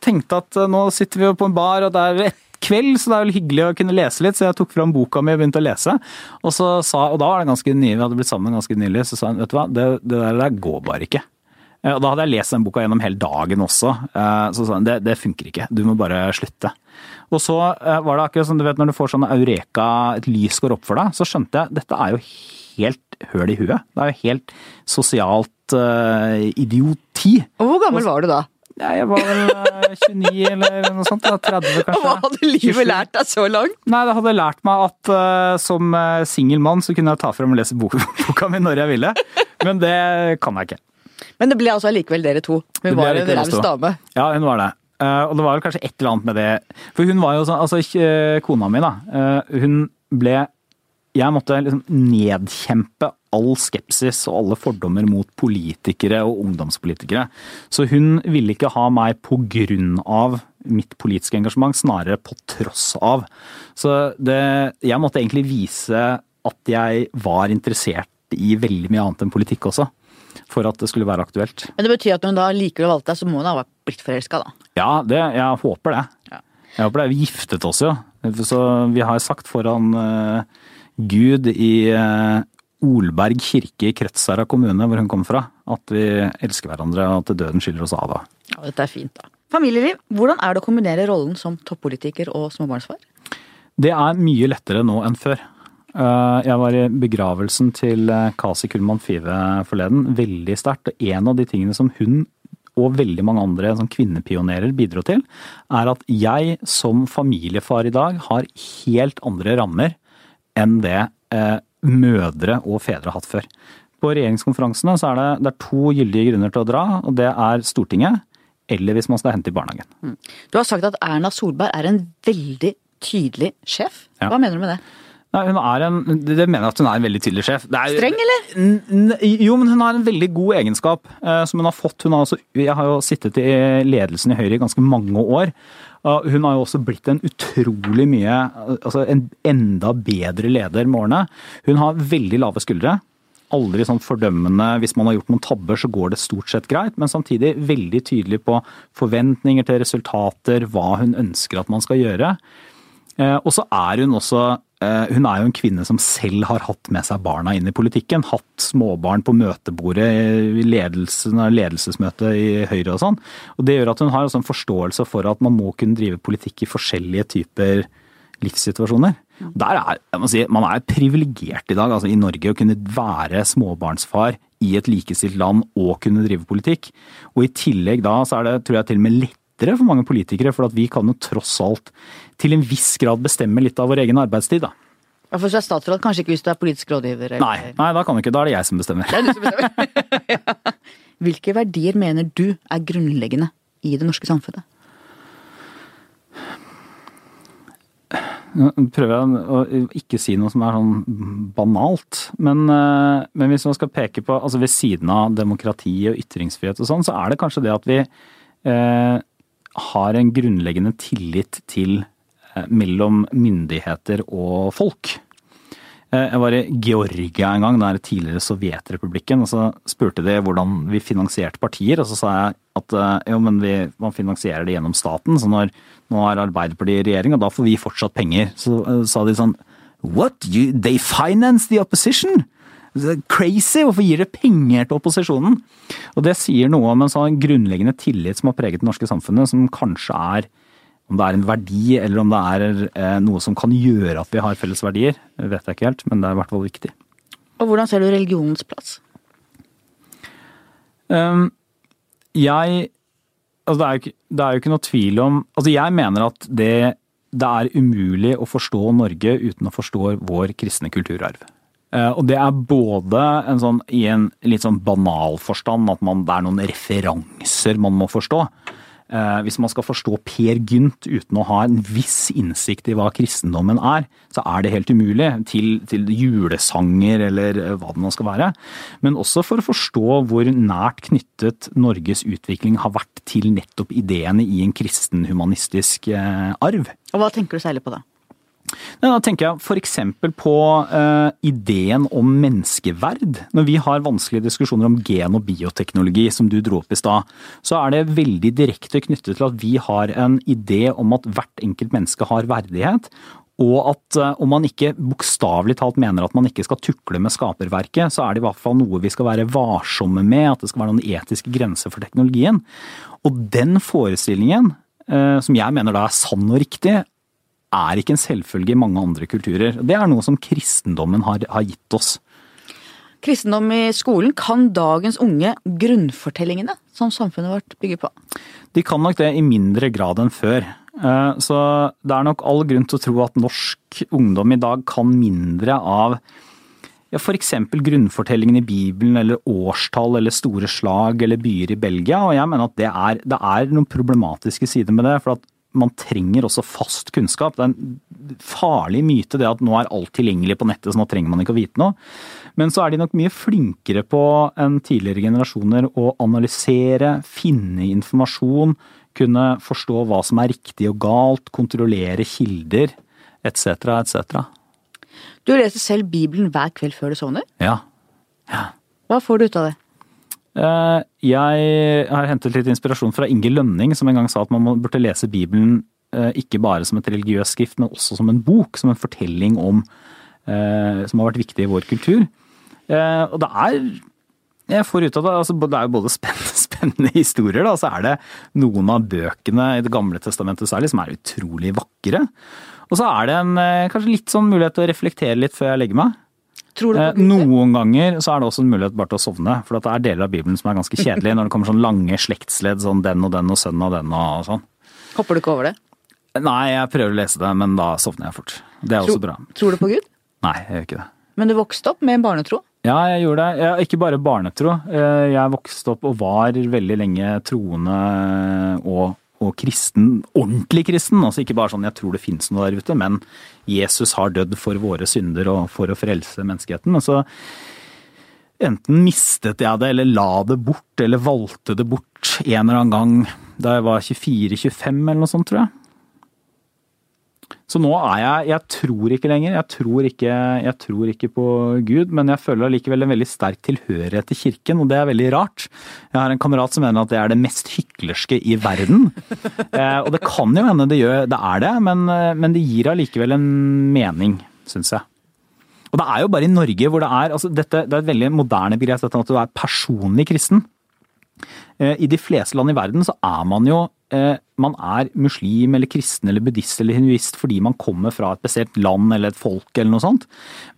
tenkte at eh, nå sitter vi jo på en bar, og det er kveld, så det er vel hyggelig å kunne lese litt, så jeg tok fram boka mi og begynte å lese. Og, så sa, og da var det ganske nylig, vi hadde blitt sammen ganske nylig, så sa hun vet du hva, det, det der, går bare ikke. Eh, Og da hadde jeg lest den boka gjennom hele dagen også. Eh, Så sa han det, det funker ikke, du må bare slutte. Og så eh, var det akkurat som du vet når du får sånn eureka, et lys går opp for deg, så skjønte jeg dette er jo helt høl i huet. Det er jo helt sosialt uh, idioti. Og hvor gammel var du da? Ja, jeg var vel eh, 29 eller noe sånt. Da. 30 kanskje. Hva hadde 27. livet lært deg så langt? Nei, det hadde lært meg at uh, som uh, singel mann så kunne jeg ta frem og lese bok boka mi når jeg ville. Men det kan jeg ikke. Men det ble altså allikevel dere to. Hun var en raus dame. Ja, hun var det. Uh, og det var vel kanskje et eller annet med det For hun var jo sånn Altså, eh, kona mi, da. Uh, hun ble Jeg måtte liksom nedkjempe all skepsis og alle fordommer mot politikere og ungdomspolitikere. Så hun ville ikke ha meg på grunn av mitt politiske engasjement, snarere på tross av. Så det Jeg måtte egentlig vise at jeg var interessert i veldig mye annet enn politikk også. For at det skulle være aktuelt. Men det betyr at når hun da likevel valgte deg, så må hun ha vært blitt forelska, da. Ja, det, jeg håper det. Ja. Jeg håper det. Vi giftet oss jo. Så vi har sagt foran uh, Gud i eh, Olberg kirke i Krødsherad kommune, hvor hun kom fra, at vi elsker hverandre og at døden skiller oss av. da. Ja, dette er fint, da. Familieliv. Hvordan er det å kombinere rollen som toppolitiker og småbarnsfar? Det er mye lettere nå enn før. Eh, Jeg var i begravelsen til eh, Kasi Kullmann Five forleden. Veldig sterkt. Og en av de tingene som hun og veldig mange andre som kvinnepionerer bidro til, er at jeg som familiefar i dag har helt andre rammer enn det eh, mødre og fedre har hatt før. På regjeringskonferansene så er det, det er to gyldige grunner til å dra, og det er Stortinget eller hvis man skal hente i barnehagen. Du har sagt at Erna Solberg er en veldig tydelig sjef. Ja. Hva mener du med det? Nei, hun er en, det mener jeg at hun er en veldig tydelig sjef. Det er- Streng, eller? Jo, men hun har en veldig god egenskap eh, som hun har fått. Hun har også, jeg har jo sittet i ledelsen i Høyre i ganske mange år. og Hun har jo også blitt en utrolig mye altså En enda bedre leder med årene. Hun har veldig lave skuldre. Aldri sånn fordømmende. Hvis man har gjort noen tabber, så går det stort sett greit. Men samtidig veldig tydelig på forventninger til resultater, hva hun ønsker at man skal gjøre. Eh, Og så er hun også Hun er jo en kvinne som selv har hatt med seg barna inn i politikken. Hatt småbarn på møtebordet i ledelsen, ledelsesmøte i Høyre og sånn. Og det gjør at hun har en forståelse for at man må kunne drive politikk i forskjellige typer livssituasjoner. Der er, jeg må si, Man er privilegert i dag altså i Norge å kunne være småbarnsfar i et likestilt land og kunne drive politikk. Og i tillegg da så er det tror jeg til og med lettere for mange politikere, for at vi kan jo tross alt til en viss grad bestemmer litt av vår egen arbeidstid. da. Ja, For så er statsråd kanskje ikke hvis du er politisk rådgiver? eller- Nei, nei, da kan du ikke. Da er det jeg som bestemmer. Det er du som bestemmer. ja. Hvilke verdier mener du er grunnleggende i det norske samfunnet? Nå prøver jeg å ikke si noe som er sånn banalt, men, eh, men hvis man skal peke på altså Ved siden av demokrati og ytringsfrihet og sånn, så er det kanskje det at vi eh, har en grunnleggende tillit til mellom myndigheter og folk. Eh, Jeg var i Georgia en gang, den tidligere Sovjetrepublikken, og så spurte de hvordan vi finansierte partier, og så sa jeg at eh, jo, men vi, man finansierer det gjennom staten, så når nå er Arbeiderpartiet i regjering, og da får vi fortsatt penger. Så uh, sa de sånn What? You, they finance the opposition? Crazy! Hvorfor gir dere penger til opposisjonen? Og det sier noe om en sånn grunnleggende tillit som har preget det norske samfunnet, som kanskje er om det er en verdi, eller om det er eh, noe som kan gjøre at vi har felles verdier, vet jeg ikke helt, men det er i hvert fall viktig. Og hvordan ser du religionens plass? Um, jeg Altså, det er, jo ikke, det er jo ikke noe tvil om Altså, jeg mener at det, det er umulig å forstå Norge uten å forstå vår kristne kulturarv. Eh, Og det er både en sånn, i en litt sånn banal forstand, at man, det er noen referanser man må forstå. Eh, Hvis man skal forstå Per Gynt uten å ha en viss innsikt i hva kristendommen er, så er det helt umulig. Til, til julesanger eller eh, hva det nå skal være. Men også for å forstå hvor nært knyttet Norges utvikling har vært til nettopp ideene i en kristen humanistisk eh, arv. Og hva tenker du særlig på da? Da tenker jeg f.eks. på uh, ideen om menneskeverd. Når vi har vanskelige diskusjoner om gen- og bioteknologi, som du dro opp i stad, så er det veldig direkte knyttet til at vi har en idé om at hvert enkelt menneske har verdighet. Og at eh, om man ikke bokstavelig talt mener at man ikke skal tukle med skaperverket, så er det i hvert fall noe vi skal være varsomme med, at det skal være noen etiske grenser for teknologien. Og den forestillingen, eh, som jeg mener da er sann og riktig, er ikke en selvfølge i mange andre kulturer. Det er noe som kristendommen har, har gitt oss. Kristendom i skolen, kan dagens unge grunnfortellingene som samfunnet vårt bygger på? De kan nok det i mindre grad enn før. Eh, Så det er nok all grunn til å tro at norsk ungdom i dag kan mindre av ja, f.eks. grunnfortellingen i Bibelen, eller årstall, eller store slag, eller byer i Belgia. Og jeg mener at det er, det er noen problematiske sider med det. For at man trenger også fast kunnskap. Det er en farlig myte det at nå er alt tilgjengelig på nettet, så nå trenger man ikke å vite noe. Men så er de nok mye flinkere på enn tidligere generasjoner å analysere, finne informasjon, kunne forstå hva som er riktig og galt, kontrollere kilder, etc., etc. Du leser selv Bibelen hver kveld før du sovner. Ja. Hva får du ut av det? Eh, Jeg har hentet litt inspirasjon fra Inge Lønning, som en gang sa at man burde lese Bibelen eh, ikke bare som et religiøst skrift, men også som en bok, som en fortelling om eh, som har vært viktig i vår kultur. Og det er jeg får ut av det, altså det er jo både spennende, spennende historier, da, så er det noen av bøkene i Det gamle testamentet særlig som er utrolig vakre. Og så er det en, kanskje litt sånn mulighet til å reflektere litt før jeg legger meg. Noen ganger så er det også en mulighet bare til å sovne. For at det er deler av Bibelen som er ganske kjedelige når det kommer sånn lange slektsledd, sånn den og den og sønnen av den og sånn. Hopper du ikke over det? Nei, jeg prøver å lese det, men da sovner jeg fort. Det er også bra. Tror du på Gud? Nei, jeg gjør ikke det. Men du vokste opp med en barnetro? Ja, jeg gjorde det. Jeg, ikke bare barnetro. Eh, Jeg vokste opp og var veldig lenge troende og, og kristen. Ordentlig kristen. Altså ikke bare sånn jeg tror det fins noe der ute, men Jesus har dødd for våre synder og for å frelse menneskeheten. Så enten mistet jeg det, eller la det bort, eller valgte det bort en eller annen gang da jeg var 24-25 eller noe sånt, tror jeg. Så nå er jeg Jeg tror ikke lenger. Jeg tror ikke, jeg tror ikke på Gud, men jeg føler allikevel en veldig sterk tilhørighet til kirken, og det er veldig rart. Jeg har en kamerat som mener at det er det mest hyklerske i verden. eh, og det kan jo hende det, gjør, det er det, men, eh, men det gir allikevel en mening, syns jeg. Og det er jo bare i Norge hvor det er altså dette, Det er et veldig moderne begrep, dette at du er personlig kristen. Eh, I de fleste land i verden så er man jo man er muslim eller kristen eller buddhist eller hinduist fordi man kommer fra et bestemt land eller et folk eller noe sånt.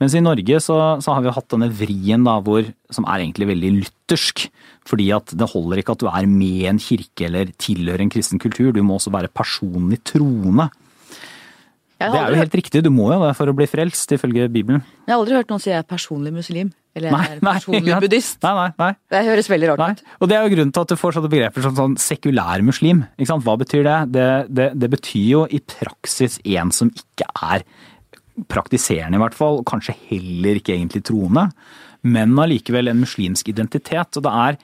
Mens i Norge så, så har vi hatt denne vrien da hvor, som er egentlig veldig luthersk. Fordi at det holder ikke at du er med en kirke eller tilhører en kristen kultur, du må også være personlig troende. Det er jo hørt... helt riktig, du må jo det for å bli frelst, ifølge Bibelen. jeg har aldri hørt noen si jeg er personlig muslim. Eller jeg er personlig nei, buddhist. Nei, nei, nei. Det høres veldig rart Nei, ut. og det er jo grunnen til at du får sånne begreper som sånn sekulær muslim. Hva betyr det? Det, det? det betyr jo i praksis en som ikke er praktiserende i hvert fall, og kanskje heller ikke egentlig troende, men allikevel en muslimsk identitet. Og det er,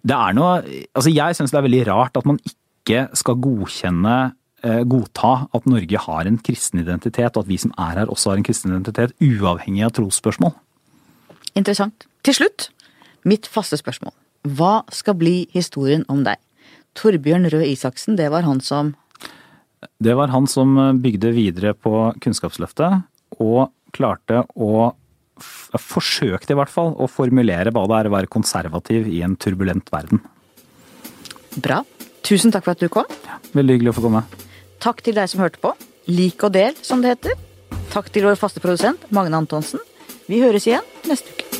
det er noe Altså jeg syns det er veldig rart at man ikke skal godkjenne godta at Norge har en kristen identitet, og at vi som er her også har en kristen identitet, uavhengig av trosspørsmål. Interessant. Til slutt, mitt faste spørsmål. Hva skal bli historien om deg? Torbjørn Røe Isaksen, det var han som Det var han som bygde videre på Kunnskapsløftet, og klarte å Forsøkte i hvert fall å formulere hva det er å være konservativ i en turbulent verden. Bra. Tusen takk for at du kom. Veldig hyggelig å få komme. Takk til deg som hørte på. Lik og del, som det heter. Takk til vår faste produsent, Magne Antonsen. Vi høres igjen neste uke.